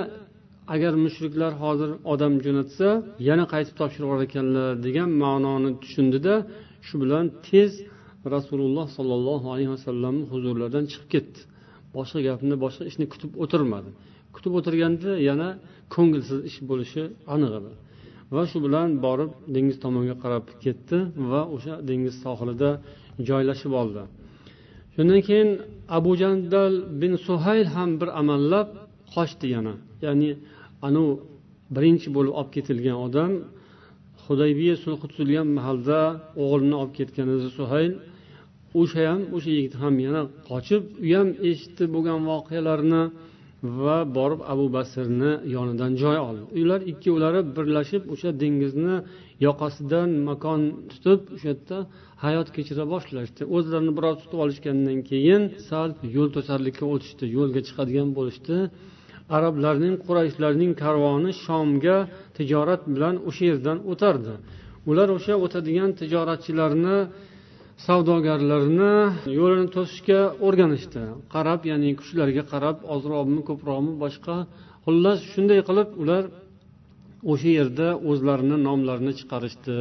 agar mushriklar hozir odam jo'natsa yana qaytib topshirib yuborar ekanlar degan ma'noni tushundida shu bilan tez rasululloh sollallohu alayhi vasallamni huzurlaridan chiqib ketdi. Boshqa gapni boshqa ishni kutib o'tirmadi. Kutib o'tirganda yana ko'ngilsiz ish bo'lishi aniq edi va shu bilan borib dengiz tomonga qarab ketdi va o'sha dengiz sohilida joylashib oldi. Shundan keyin abu jandal bin suhayl ham bir amallab qochdi yana. Ya'ni anavi birinchi bo'lib olib ketilgan odam hudaybiya sulhi tuzilgan mahalda o'g'lini olib ketgan edi suhayl. O'sha ham o'sha yigit ham yana qochib u ham eshitdi bo'lgan voqealarni va borib abu basrni yonidan joy oldi. Ular ikkovlari birlashib o'sha dengizni yoqasidan makon tutib o'sha yerda hayot kechira boshlashdi. O'zlarini biroz tutib olishgandan keyin sal yo'l to'sarlikka o'tishdi yo'lga chiqadigan bo'lishdi. Arablarning qurayshlarning karvoni shomga tijorat bilan o'sha yerdan o'tardi. Ular o'sha o'tadigan tijoratchilarni savdogarlarni yo'lini to'sishga o'rganishdi. Qarab ya'ni kuchlariga qarab ozroqmi ko'proqmi boshqa. Xullas shunday qilib ular o'sha yerda o'zlarini nomlarini chiqarishdi.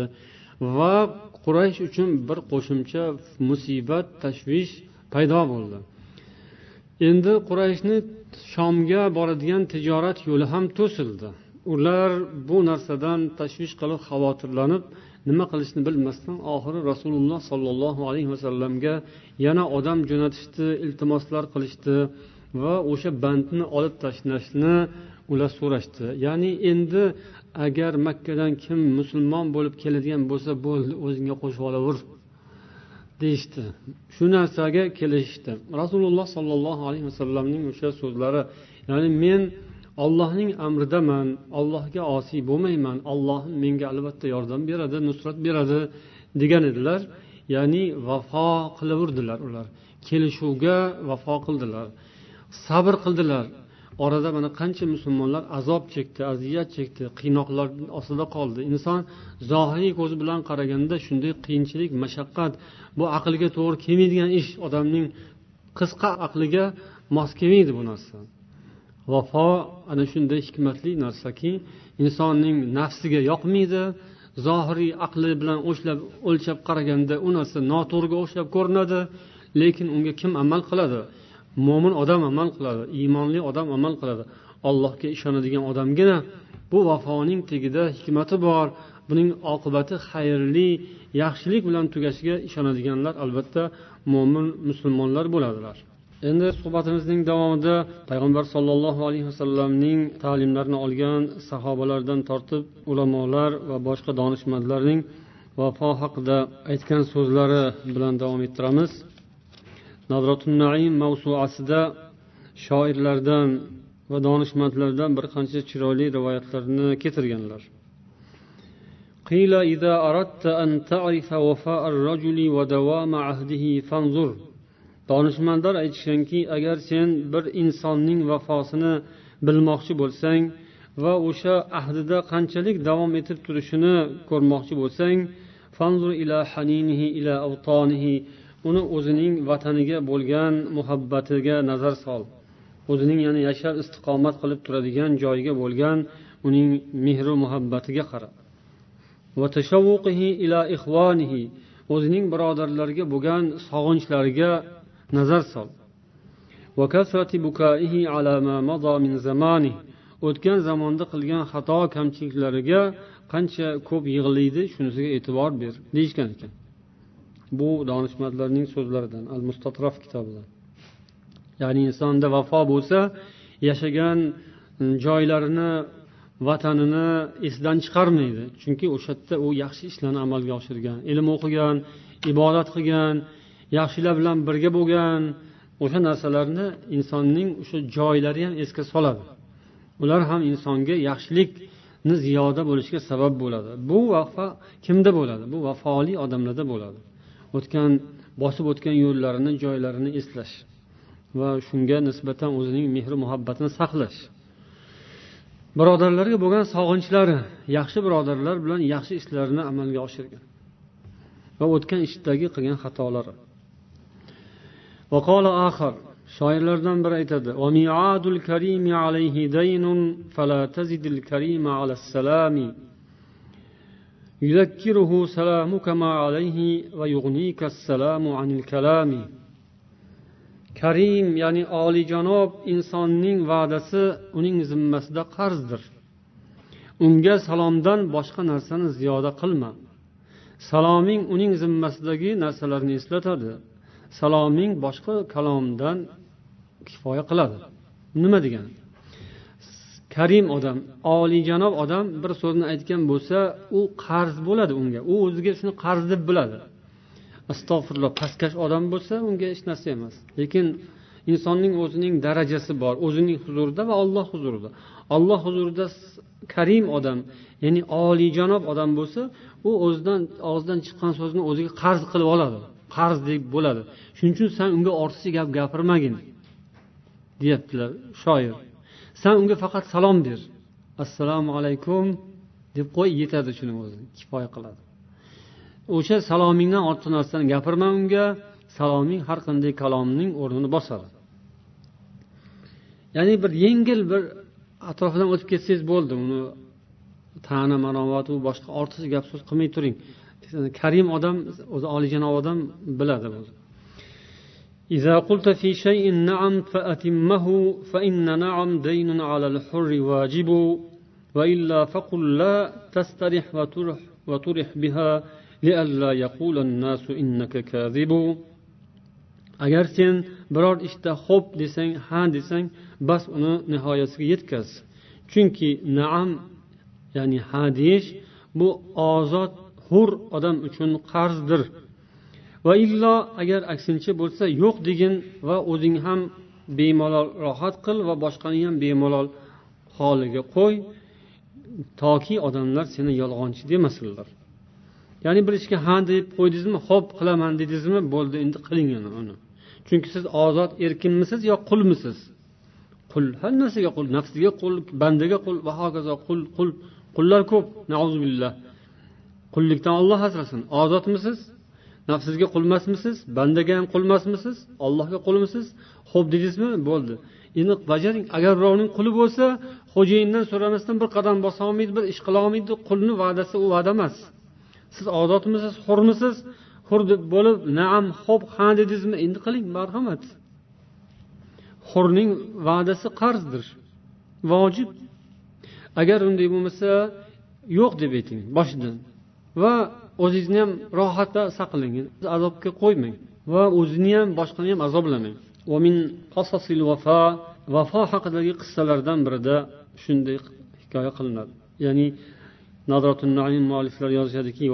Va quraysh uchun bir qo'shimcha musibat tashvish paydo bo'ldi. Endi qurayshni shomga boradigan tijorat yo'li ham to'sildi. Ular bu narsadan tashvish qilib xavotirlanib nima qilishni bilmasdan oxiri rasululloh sollallohu alayhi vasallamga yana odam jo'natishdi iltimoslar qilishdi va o'sha bandni olib tashlashni ular so'rashdi. Ya'ni endi agar makkadan kim musulmon bo'lib keladigan bo'lsa bo'ldi o'zingga qo'shib olaver deyishdi. Shu narsaga kelishishdi. Rasululloh sollallohu alayhi vasallamning o'sha so'zlari ya'ni men ollohning amridaman ollohga osiy bo'lmayman olloh menga albatta yordam beradi nusrat beradi degan edilar. Ya'ni vafo qilaverdilar ular. Kelishuvga vafo qildilar. Sabr qildilar. Orada mana qancha musulmonlar azob chekdi aziyat chekdi qiynoqlar ostida qoldi. Inson zohiriy ko'zi bilan qaraganda shunday qiyinchilik mashaqqat bu aqlga to'g'ri kelmaydigan ish odamning qisqa aqliga mos kelmaydi bu narsa. Vafo ana shunday hikmatli narsaki insonning nafsiga yoqmaydi zohiriy aqli bilan o'shlab o'lchab qaraganda u narsa noto'g'riga o'xshab ko'rinadi lekin unga kim amal qiladi? Mo'min odam amal qiladi iymonli odam amal qiladi. Allohga ishonadigan odamgina bu vafoning tagida hikmati bor. Buning oqibati xayrli yaxshilik bilan tugashiga ishonadiganlar albatta mo'min musulmonlar bo'ladilar. endi suhbatimizning davomida payg'ambar sollallohu alayhi vasallamning ta'limlarini olgan sahobalardan tortib ulamolar va boshqa donishmandlarning vafo haqida aytgan so'zlari bilan davom ettiramiz naim mavsuasida shoirlardan va donishmandlardan bir qancha chiroyli rivoyatlarni keltirganlar قيل إذا أردت أن تعرف وفاء الرجل ودوام عهده فانظر donishmandlar aytishganki agar sen bir insonning vafosini bilmoqchi bo'lsang va o'sha ahdida qanchalik davom etib turishini ko'rmoqchi bo'lsang fanzur ila haninihi ila avtonihi uni o'zining vataniga bo'lgan muhabbatiga nazar sol. O'zining ya'ni yashab istiqomat qilib turadigan joyiga bo'lgan uning mehru muhabbatiga qara. O'zining birodarlariga bo'lgan sog'inchlariga nazar sol. O'tgan zamonda qilgan xato kamchiliklariga qancha ko'p yig'laydi shunisiga e'tibor ber deyishgan ekan. Bu donishmandlarning so'zlaridan al mustatrof kitobidan. Ya'ni insonda vafo bo'lsa yashagan mm, joylarini vatanini esidan chiqarmaydi. Chunki o'sha yerda u yaxshi ishlarni amalga oshirgan ilm o'qigan ibodat qilgan yaxshilar bilan birga bo'lgan o'sha narsalarni insonning o'sha joylari ham esga soladi. Ular ham insonga yaxshilikni ziyoda bo'lishiga sabab bo'ladi. Bu vafo kimda bo'ladi? Bu vafoli odamlarda bo'ladi. O'tgan bosib o'tgan yo'llarini joylarini eslash va shunga nisbatan o'zining mehr muhabbatini saqlash. Birodarlarga bo'lgan sog'inchlari yaxshi birodarlar bilan yaxshi ishlarni amalga oshirgan va o'tgan ishdagi qilgan xatolari. وقال آخر shoirlardan biri aytadi وميعاد الكريم عليه دين فلا تزد الكريم على السلام يذكره سلامك ما عليه ويغنيك السلام عن الكلام karim ya'ni oliyjanob insonning va'dasi uning zimmasida qarzdir unga salomdan boshqa narsani ziyoda qilma saloming uning zimmasidagi narsalarni eslatadi Saloming boshqa kalomdan kifoya qiladi. Nima degani? Karim odam oliyjanob odam bir so'zni aytgan bo'lsa u qarz bo'ladi unga. U o'ziga shuni qarz deb biladi. Astag'firulloh pastkash odam bo'lsa unga hech narsa emas. Lekin insonning o'zining darajasi bor o'zining huzurida va olloh huzurida. Olloh huzurida karim odam ya'ni oliyjanob odam bo'lsa u o'zidan og'zidan chiqqan so'zni o'ziga qarz qilib oladi. Qarzdek bo'ladi. Shuning uchun san unga ortiqcha gap gapirmagin deyaptilar shoir. San unga faqat salom ber. Assalomu alaykum deb qo'y yetadi shuni o'zi kifoya qiladi. O'sha salomingdan ortiq narsani gapirma unga saloming har qanday kalomning o'rnini bosadi. Ya'ni bir yengil bir atrofidan o'tib ketsangiz bo'ldi uni ta'na u boshqa ortiqcha gap so'z qilmay turing. karim odam o'zi oliyjanob odam biladi إذا قلت في شيء نعم فأتمه فإن نعم دين على الحر واجب وإلا فقل لا تسترح وترح, وترح بها لئلا يقول الناس إنك كاذب agar sen biror ishda xo'p desang ha desang bas uni nihoyasiga yetkaz chunki naam ya'ni ha deyish bu ozod hur odam uchun qarzdir. Va illo agar aksincha bo'lsa yo'q degin va o'zing ham bemalol rohat qil va boshqani ham bemalol holiga qo'y toki odamlar seni yolg'onchi demasinlar ya'ni bir ishga ha deb qo'ydingizmi ho'p qilaman dedingizmi bo'ldi endi qiling uni. Chunki siz ozod erkinmisiz yo qulmisiz? Qul har narsaga qul nafsiga qul bandaga qul va hokazo qul qul qullar ko'p billah qullikdan olloh asrasin. Ozodmisiz? Nafsizga qulmasmisiz? Bandaga ham qulmasmisiz? Ollohga qulmisiz? Ho'p dedingizmi? Bo'ldi. Endi bajaring agar birovning quli bo'lsa xo'jayindan so'ramasdan bir qadam bosa olmaydi bir ish qila olmaydi. Qulni va'dasi u va'da emas. Siz ozodmisiz? Hurmisiz? Hur deb bo'lib naam ho'p ha dedingizmi? Endi qiling marhamat. Hurning va'dasi qarzdir. Vojib. Agar unday bo'lmasa yo'q deb ayting. Boshidan va o'zingizni ham rohatda saqlang azobga qo'ymang. Va o'zini ham boshqani ham azoblamang. Vafo haqidagi qissalardan birida shunday hikoya qilinadi. Ya'ni nadratul naim mualliflar yozishadiki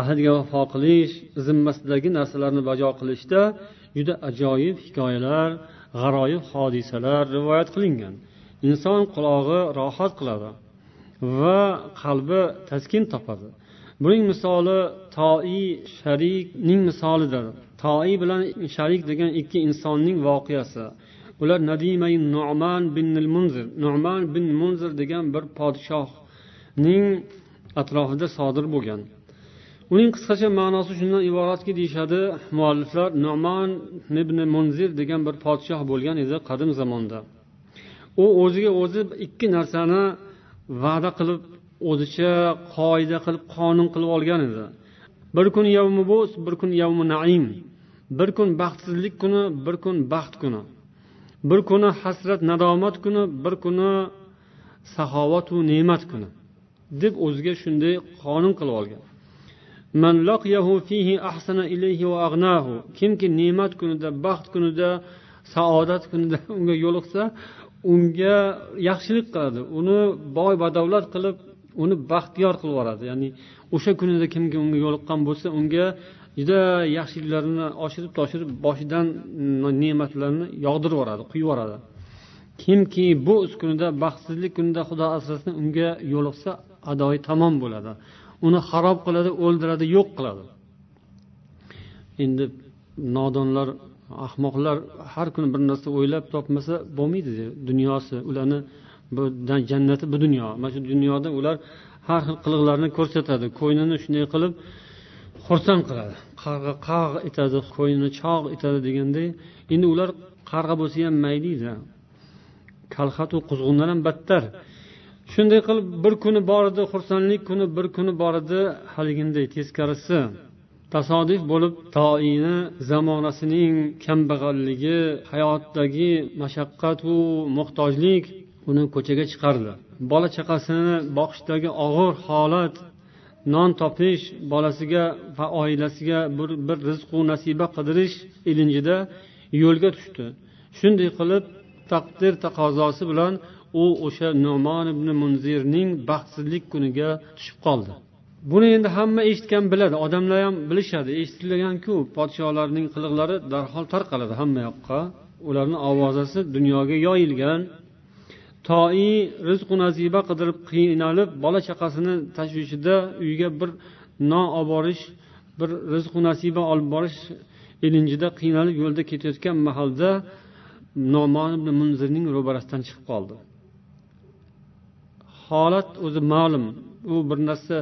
ahadga vafo qilish zimmasidagi narsalarni bajo qilishda juda ajoyib hikoyalar g'aroyib hodisalar rivoyat qilingan. Inson qulog'i rohat qiladi va qalbi taskin topadi. Buning misoli toi sharikning misolidir. Toi bilan sharik degan ikki insonning voqeasi. Ular nadimay nu'man bin munzir nu'man bin munzir degan bir podshohning atrofida sodir bo'lgan. Uning qisqacha ma'nosi shundan iboratki deyishadi mualliflar nu'man ibn munzir degan bir podshoh bo'lgan edi qadim zamonda. U o'ziga o'zi ikki narsani va'da qilib o'zicha qoida qilib qonun qilib olgan edi. Bir kun yavmi bo's bir kun yavmi naim. Bir kun baxtsizlik kuni bir kun baxt kuni. Bir kuni hasrat nadomat kuni bir kuni saxovatu ne'mat kuni. Deb o'ziga shunday qonun qilib olgan. Kimki ne'mat kunida baxt kunida saodat kunida unga yo'liqsa unga yaxshilik qiladi. Uni boy badavlat qilib uni baxtiyor qilib yuboradi. Ya'ni o'sha kunida kimga unga yo'liqqan bo'lsa unga juda yaxshiliklarni oshirib toshirib boshidan mm, ne'matlarni yog'dirib yuboradi quyib yuboradi. Kimki bu kunida baxtsizlik kunida xudo asrasin unga yo'liqsa adoyi tamom bo'ladi. Uni harob qiladi o'ldiradi yo'q qiladi. Endi nodonlar ahmoqlar har kuni bir narsa o'ylab topmasa bo'lmaydi dunyosi ularni bu jannati bu dunyo. Mana shu dunyoda ular har xil qiliqlarni ko'rsatadi. Ko'ynini shunday qilib xursand qiladi. Qarg'a qag' etadi qo'ynini chog' etadi deganday. Endi ular qarg'a bo'lsa ham mayli kalxatu quzg'undan ham battar. Shunday qilib bir kuni bor edi xursandlik kuni bir kuni bor edi haliginday teskarisi tasodif bo'lib toini zamonasining kambag'alligi hayotdagi mashaqqatu muhtojlik uni ko'chaga chiqardi. Bola chaqasini boqishdagi og'ir holat non topish bolasiga va oilasiga bir, bir rizqu nasiba qidirish ilinjida yo'lga tushdi. Shunday qilib taqdir taqozosi bilan u o'sha numon ibn munzirning baxtsizlik kuniga tushib qoldi. Buni endi hamma eshitgan biladi. Odamlar ham bilishadi. Eshitilganku podsholarning qiliqlari darhol tarqaladi hamma yoqqa. Ularni ovozasi dunyoga yoyilgan. Toi rizqu nasiba qidirib qiynalib bola chaqasini tashvishida uyga bir non olib borish bir rizqu nasiba olib borish ilinjida qiynalib yo'lda ketayotgan mahalda nomon ibn munzirning ro'barasidan chiqib qoldi. Holat o'zi ma'lum. U bir narsa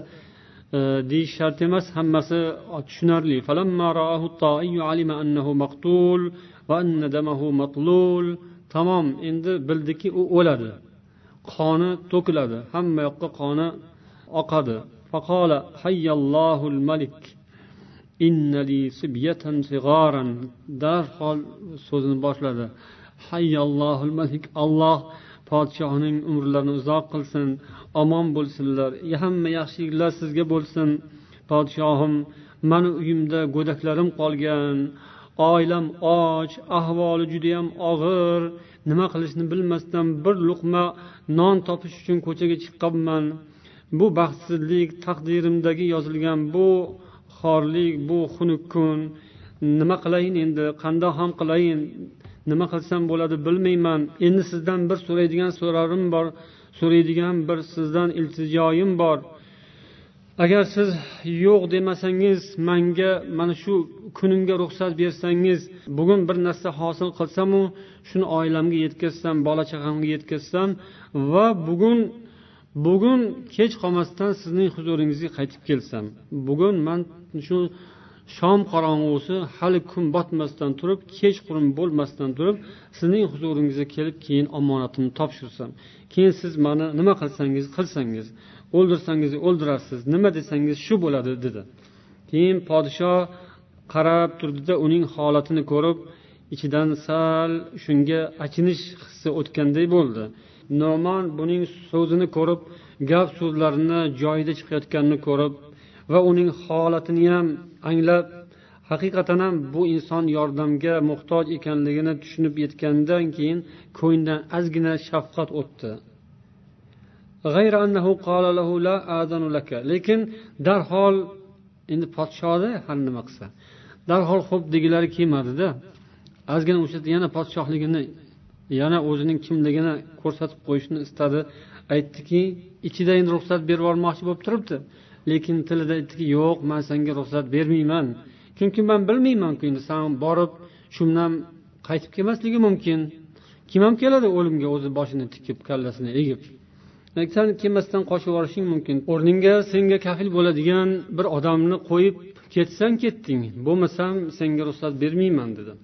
Э, deyish shart emas hammasi tushunarli. Tamom endi bildiki u o'ladi. Qoni to'kiladi. Hamma yoqqa qoni oqadi. Malik darhol so'zini boshladi. Hayyallohul malik olloh podshohning umrlarini uzoq qilsin omon bo'lsinlar hamma yaxshiliklar sizga bo'lsin. Podshohim mani uyimda go'daklarim qolgan oilam och ahvoli judayam og'ir nima qilishni bilmasdan bir luqma non topish uchun ko'chaga chiqqanman. Bu baxtsizlik taqdirimdagi yozilgan bu xorlik bu xunuk kun nima qilayin endi qandoq ham qilayin nima qilsam bo'ladi bilmayman. Endi sizdan bir so'raydigan so'rorim bor so'raydigan bir sizdan iltijoyim bor. Agar siz yo'q demasangiz manga mana shu kunimga ruxsat bersangiz bugun bir narsa hosil qilsamu shuni oilamga yetkazsam bola chaqamga yetkazsam va bugun bugun kech qolmasdan sizning huzuringizga qaytib kelsam. Bugun man shu shom qorong'usi hali kun botmasdan turib kechqurun bo'lmasdan turib sizning huzuringizga kelib keyin omonatimni topshirsam keyin siz mani nima qilsangiz qilsangiz o'ldirsangiz o'ldirasiz nima desangiz shu bo'ladi dedi. Keyin podshoh qarab turdida uning holatini ko'rib ichidan sal shunga achinish hissi o'tganday bo'ldi. Nomon buning so'zini ko'rib gap so'zlarini joyida chiqayotganini ko'rib va uning holatini ham anglab haqiqatan ham bu inson yordamga muhtoj ekanligini tushunib yetgandan keyin ko'nglidan ozgina shafqat o'tdi. Lekin darhol endi podshoda har nima qilsa? Darhol xo'p degilari kelmadida ozgina o'sha yana podshohligini yana o'zining kimligini ko'rsatib qo'yishni istadi. Aytdiki ichida endi ruxsat berib yubormoqchi bo'lib turibdi. Lekin tilida aytdiki yo'q man senga ruxsat bermayman. Chunki man bilmaymanku endi san borib shundan qaytib kelmasligi mumkin. Kim ham keladi o'limga o'zi boshini tikib kallasini egib? San kelmasdan qochib yuborishing mumkin. O'rningga senga kafil bo'ladigan bir odamni qo'yib ketsang ketding. Bo'lmasam senga ruxsat bermayman dedi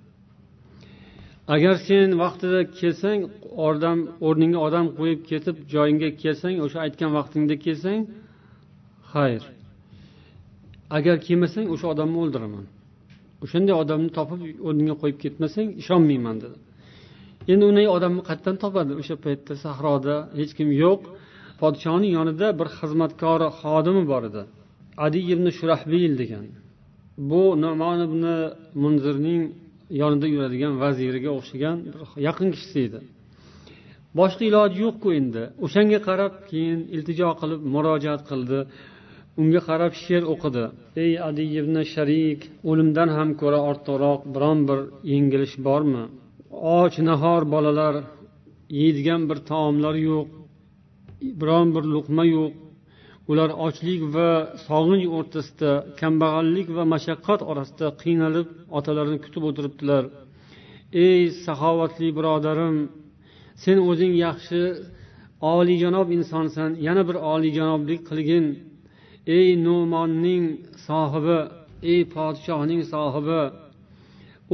agar sen vaqtida kelsang odam o'rningga odam qo'yib ketib joyingga kelsang o'sha aytgan vaqtingda kelsang xayr. Agar kelmasang o'sha odamni o'ldiraman. O'shanday odamni topib o'rniga qo'yib ketmasang ishonmayman dedi. Endi unday odamni qayerdan topadi? O'sha paytda sahroda hech kim yo'q. Podshohning yonida bir xizmatkori xodimi bor edi. Adi ibn shurahbil degan. Bu nomon ibn munzirning yonida yuradigan vaziriga o'xshagan yaqin kishisi edi. Boshqa iloji yo'qku endi. O'shanga qarab keyin iltijo qilib murojaat qildi. Unga qarab she'r o'qidi. Ey adi ibn sharik o'limdan ham ko'ra ortiqroq biron bir yengilish bormi? Och nahor bolalar yeydigan bir taomlar yo'q biron bir luqma yo'q. Ular ochlik va sog'inch o'rtasida kambag'allik va mashaqqat orasida qiynalib otalarini kutib o'tiribdilar. Ey saxovatli birodarim sen o'zing yaxshi oliyjanob insonsan yana bir oliyjanoblik qilgin ey no'monning sohibi ey podshohning sohibi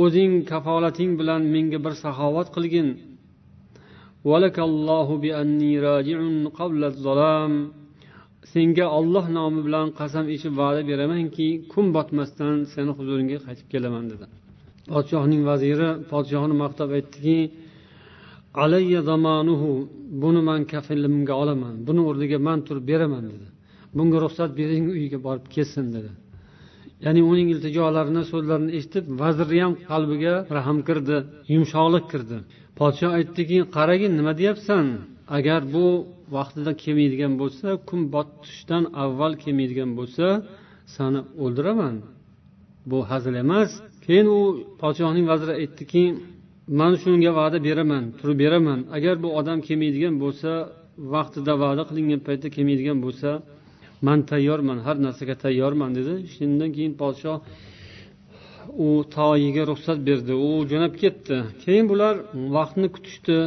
o'zing kafolating bilan menga bir saxovat qilgin. Senga olloh nomi bilan qasam ichib va'da beramanki kun botmasdan seni huzuringga qaytib kelaman dedi. Podshohning vaziri podshohni maqtab aytdiki alayya zamanuhu buni man kafilimga olaman buni o'rniga man turib beraman dedi. Bunga ruxsat bering uyiga borib kelsin dedi. Ya'ni uning iltijolarini so'zlarini eshitib vazirni ham qalbiga rahm kirdi yumshoqlik kirdi. Podshoh aytdiki qaragin nima deyapsan? Agar bu vaqtida kelmaydigan bo'lsa kun botishdan avval kelmaydigan bo'lsa sani o'ldiraman. Bu hazil emas. Keyin u podshohning vaziri aytdiki man shunga va'da beraman turib beraman. Agar bu odam kelmaydigan bo'lsa vaqtida va'da qilingan paytda kelmaydigan bo'lsa man tayyorman har narsaga tayyorman dedi. Shundan keyin podshoh u toyiga ruxsat berdi. U jo'nab ketdi. Keyin bular vaqtni kutishdi.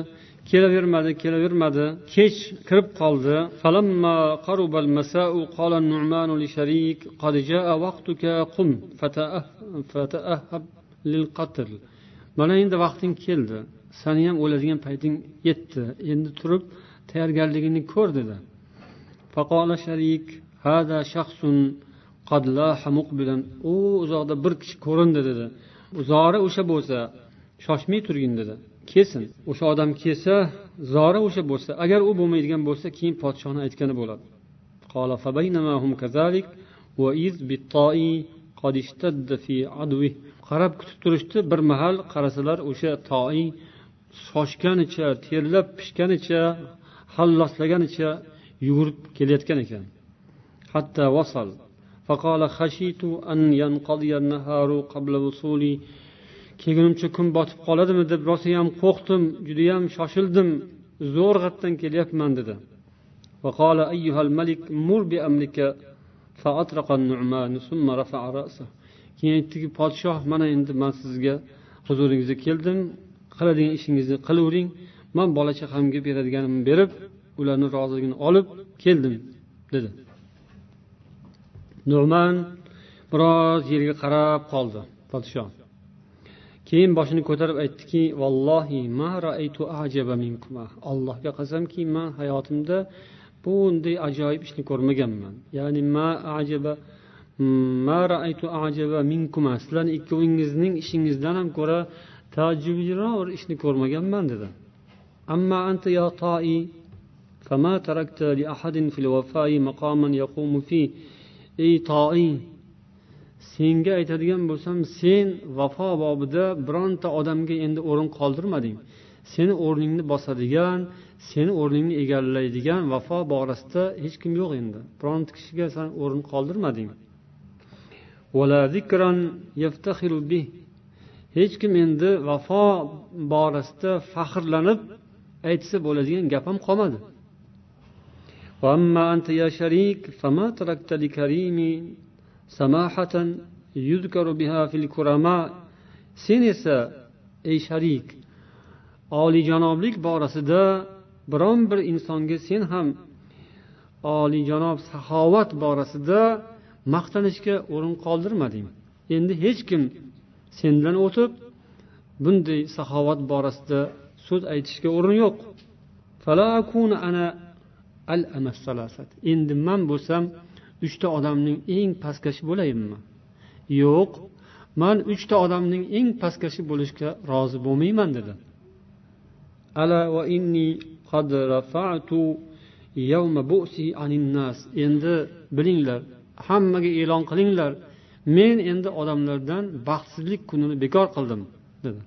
Kelavermadi kelavermadi. Kech kirib qoldi. Mana endi vaqting keldi. Sani ham o'ladigan payting yetdi. Endi turib tayyorgarligingni ko'r dedi. Sharik hada مقبلا. u uzoqda bir kishi ko'rindi dedi zori o'sha bo'lsa shoshmay turgin dedi kelsin o'sha odam kelsa zori o'sha bo'lsa agar u bo'lmaydigan bo'lsa keyin podshohni aytgani bo'ladi qarab kutib turishdi bir mahal qarasalar o'sha toi shoshganicha terlab pishganicha halloslaganicha yugurib kelayotgan ekan hatto vasal فقال خشيت أن ينقضي النهار قبل وصولي kelgunimcha kun botib qoladimi deb rosayam qo'rqdim judayam shoshildim zo'rg'atdan kelyapman dedi keyin aytdiki podshoh mana endi man sizga huzuringizga keldim qiladigan ishingizni qilavering man bola chaqamga beradiganimni berib ularni roziligini olib keldim dedi. Nu'man biroz yerga qarab qoldi podsho keyin boshini ko'tarib aytdiki vallohi ma raaytu ajaba ah, allohga qasamki man hayotimda bunday ajoyib ishni ko'rmaganman. Ya'ni ma ajaba ma raaytu ajaba minkuma ah, sizlarni ikkovingizning ishingizdan ham ko'ra taajjubliroq bir ishni ko'rmaganman dedi. Amma anta ya toi فما تركت لأحد في الوفاء مقاما يقوم فيه ey toi senga aytadigan bo'lsam sen vafo bobida bironta odamga endi o'rin qoldirmading seni o'rningni bosadigan seni o'rningni egallaydigan vafo borasida hech kim yo'q endi bironta kishiga san o'rin qoldirmading hech kim endi vafo borasida faxrlanib aytsa bo'ladigan gap ham qolmadi وأما أنت يا شريك فما تركت لكريم سماحة يذكر بها في الكرماء sen esa ey sharik oliyjanoblik borasida biron bir insonga sen ham oliyjanob saxovat borasida maqtanishga o'rin qoldirmading endi hech kim sendan o'tib bunday saxovat borasida so'z aytishga o'rin yo'q Endi man bo'lsam uchta odamning eng pastkashi bo'layinmi yo'q man uchta odamning eng pastkashi bo'lishga rozi bo'lmayman dedi. Endi bilinglar hammaga e'lon qilinglar men endi odamlardan baxtsizlik kunini bekor qildim dedi.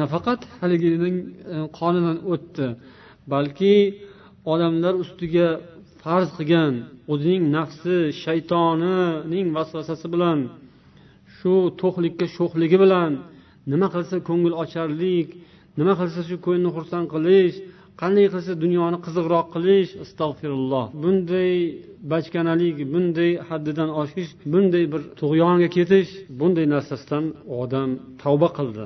Nafaqat haligining e, qonidan o'tdi balki odamlar ustiga farz qilgan o'zining nafsi shaytonining vasvasasi bilan shu to'qlikka sho'xligi bilan nima qilsa ko'ngil ocharlik nima qilsa shu ko'ngilni xursand qilish qanday qilsa dunyoni qiziqroq qilish astag'firulloh bunday bachkanalik bunday haddidan oshish bunday bir tug'yonga ketish bunday narsasidan odam tavba qildi.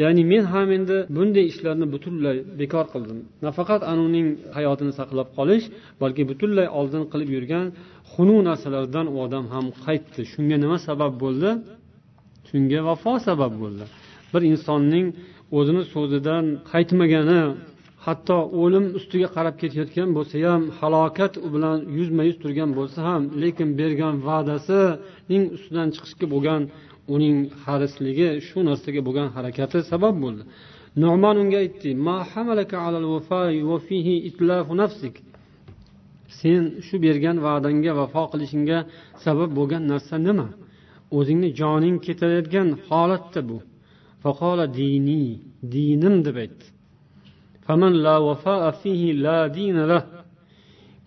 Ya'ni men ham endi bunday ishlarni butunlay bekor qildim. Nafaqat anuning hayotini saqlab qolish balki butunlay oldin qilib yurgan xunuk narsalardan u odam ham qaytdi. Shunga nima sabab bo'ldi? Shunga vafo sabab bo'ldi. Bir insonning o'zini so'zidan qaytmagani hatto o'lim ustiga qarab ketayotgan bo'lsa ham halokat u bilan yuzma yuz turgan bo'lsa ham lekin bergan va'dasining ustidan chiqishga bo'lgan uning harisligi shu narsaga bo'lgan harakati sabab bo'ldi. Nu'man unga aytdi sen shu bergan va'dangga vafo qilishingga sabab bo'lgan narsa nima? O'zingni joning ketayotgan holatda bu. Faqola dini dinim deb aytdi.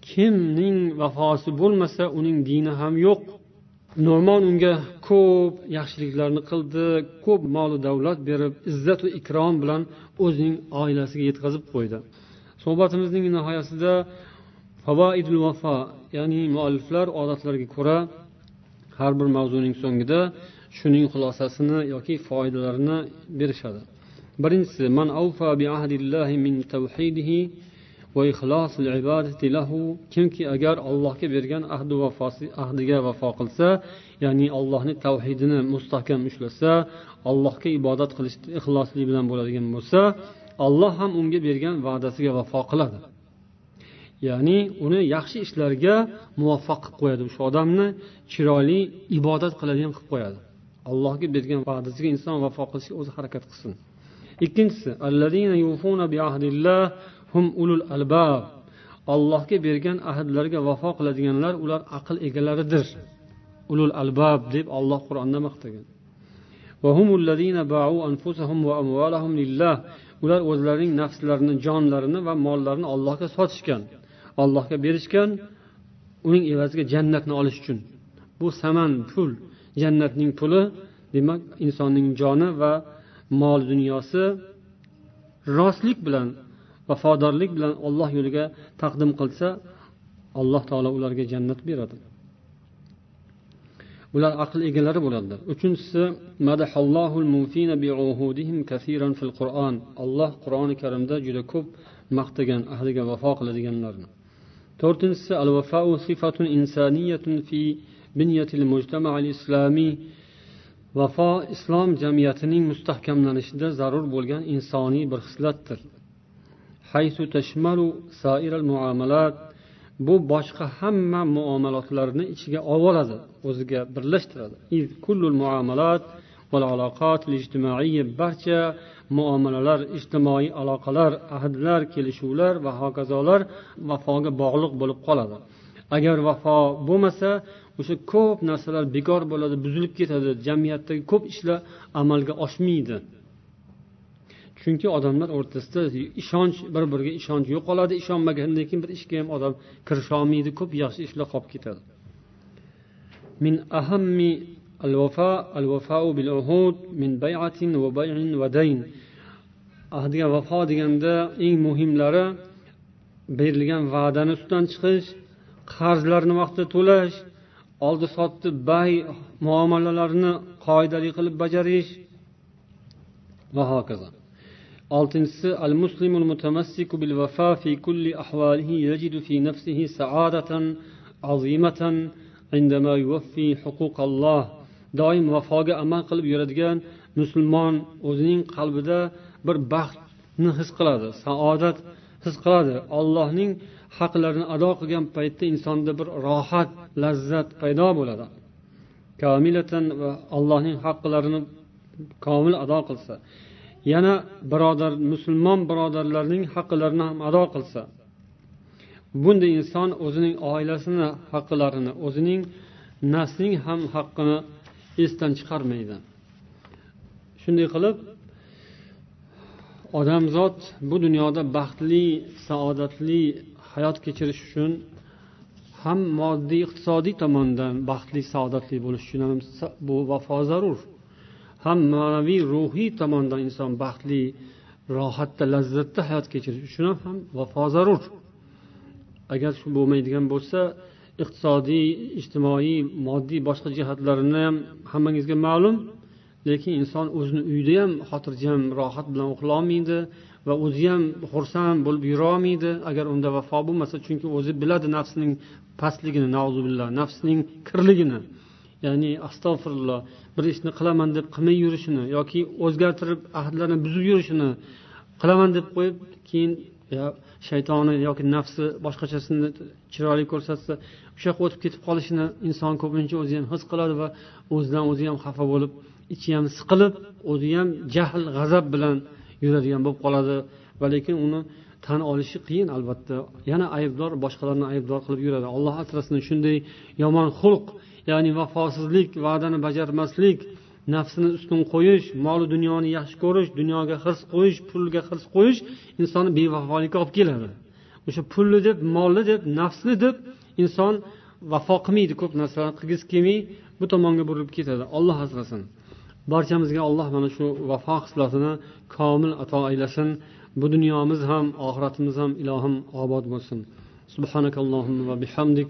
Kimning vafosi bo'lmasa uning dini ham yo'q. No'mon unga ko'p yaxshiliklarni qildi ko'p molu davlat berib izzatu ikrom bilan o'zining oilasiga yetkazib qo'ydi. Suhbatimizning nihoyasida favoidul vafo ya'ni mualliflar odatlariga ko'ra har bir mavzuning so'ngida shuning xulosasini yoki foydalarini berishadi. Birinchisi man avfa bi ahdillahi min tavhidihi kimki agar allohga bergan ahdi vafosi ahdiga vafo qilsa ya'ni allohni tavhidini mustahkam ushlasa allohga ibodat qilish ixlosli bilan bo'ladigan bo'lsa alloh ham unga bergan va'dasiga vafo qiladi. Ya'ni uni yaxshi ishlarga muvaffaq qilib qo'yadi. O'sha odamni chiroyli ibodat qiladigan qilib qo'yadi. Allohga bergan va'dasiga inson vafo qilishga o'zi harakat qilsin. Ikkinchisi hum ulul albab. Allohga bergan ahdlarga vafo qiladiganlar ular aql egalaridir. Ulul albab deb olloh qur'onda maqtagan ular o'zlarining nafslarini jonlarini va mollarini allohga sotishgan. Allohga berishgan uning evaziga jannatni olish uchun. Bu saman pul. Jannatning puli demak insonning joni va mol dunyosi rostlik bilan vafodorlik bilan olloh yo'liga taqdim qilsa alloh taolo ularga jannat beradi. Ular aql egalari bo'ladilar. Uchinchisi alloh qur'oni karimda juda ko'p maqtagan ahdiga vafo qiladiganlarni. To'rtinchisi al sifatun insaniyatun fi vafo islom jamiyatining mustahkamlanishida zarur bo'lgan insoniy bir xislatdir. Bu boshqa hamma muomalotlarni ichiga oladi o'ziga birlashtiradi. Barcha muomalalar ijtimoiy aloqalar ahdlar kelishuvlar va hokazolar vafoga bog'liq bo'lib qoladi. Agar vafo bo'lmasa o'sha ko'p narsalar bekor bo'ladi buzilib ketadi jamiyatdagi ko'p ishlar amalga oshmaydi. chunki odamlar o'rtasida ishonch bir biriga ishonch yo'qoladi ishonmagandan keyin bir ishga ham odam kirisholmaydi ko'p yaxshi ishlar qolib ketadi min ahammi الوفاء الوفاء بالعهود من بيعة وبيع ودين ahdiga vafo deganda eng muhimlari berilgan va'dani ustidan chiqish qarzlarni vaqtida to'lash oldi sotdi bay muomalalarini qoidali qilib bajarish va hokazo Oltinchisi al muslimul mutamassiku bil vafa fi kulli ahvalihi yajidu fi nafsihi sa'adatan azimatan indama yuwaffi huquqalloh. Doim vafoga amal qilib yuradigan musulmon o'zining qalbida bir baxtni his qiladi saodat his qiladi. Allohning haqlarini ado qilgan paytda insonda bir rohat lazzat paydo bo'ladi. Kamilatan va allohning haqlarini komil ado qilsa yana birodar musulmon birodarlarning haqqilarini ham ado qilsa bunday inson o'zining oilasini haqlarini o'zining nafsining ham haqqini esdan chiqarmaydi. Shunday qilib odamzod bu dunyoda baxtli saodatli hayot kechirish uchun ham moddiy iqtisodiy tomondan baxtli saodatli bo'lish uchun ham bu vafo zarur. Ham ma'naviy ruhiy tomondan inson baxtli rohatda lazzatda hayot kechirish uchun ham vafo zarur. Agar shu bo'lmaydigan bo'lsa iqtisodiy ijtimoiy moddiy boshqa jihatlarini ham hammangizga ma'lum lekin inson o'zini uyida ham xotirjam rohat bilan uxlolmaydi va o'zi ham xursand bo'lib yurolmaydi agar unda vafo bo'lmasa chunki o'zi biladi nafsining pastligini billah nafsining kirligini. Ya'ni astag'firulloh bir ishni qilaman deb qilmay yurishini yoki o'zgartirib ahdlarni buzib yurishini qilaman deb qo'yib keyin shaytoni yoki nafsi boshqachasini chiroyli ko'rsatsa o'sha yoqqa o'tib ketib qolishini inson ko'pincha o'zi ham his qiladi va o'zidan o'zi ham xafa bo'lib ichi ham siqilib o'zi ham jahl g'azab bilan yuradigan bo'lib qoladi. Va lekin uni tan olishi qiyin albatta. Yana aybdor boshqalarni aybdor qilib yuradi. Alloh asrasin shunday yomon xulq ya'ni vafosizlik va'dani bajarmaslik nafsini ustun qo'yish molu dunyoni yaxshi ko'rish dunyoga hirs qo'yish pulga hirs qo'yish insonni bevafolikka olib keladi. O'sha pulni deb molni deb nafsni deb inson vafo qilmaydi. Ko'p narsalarni qilgisi kelmay bu tomonga burilib ketadi. Olloh asrasin. Barchamizga alloh mana shu vafo hislatini komil ato aylasin. Bu dunyomiz ham oxiratimiz ham ilohim obod bo'lsin. Subhanakallohumma va bihamdik.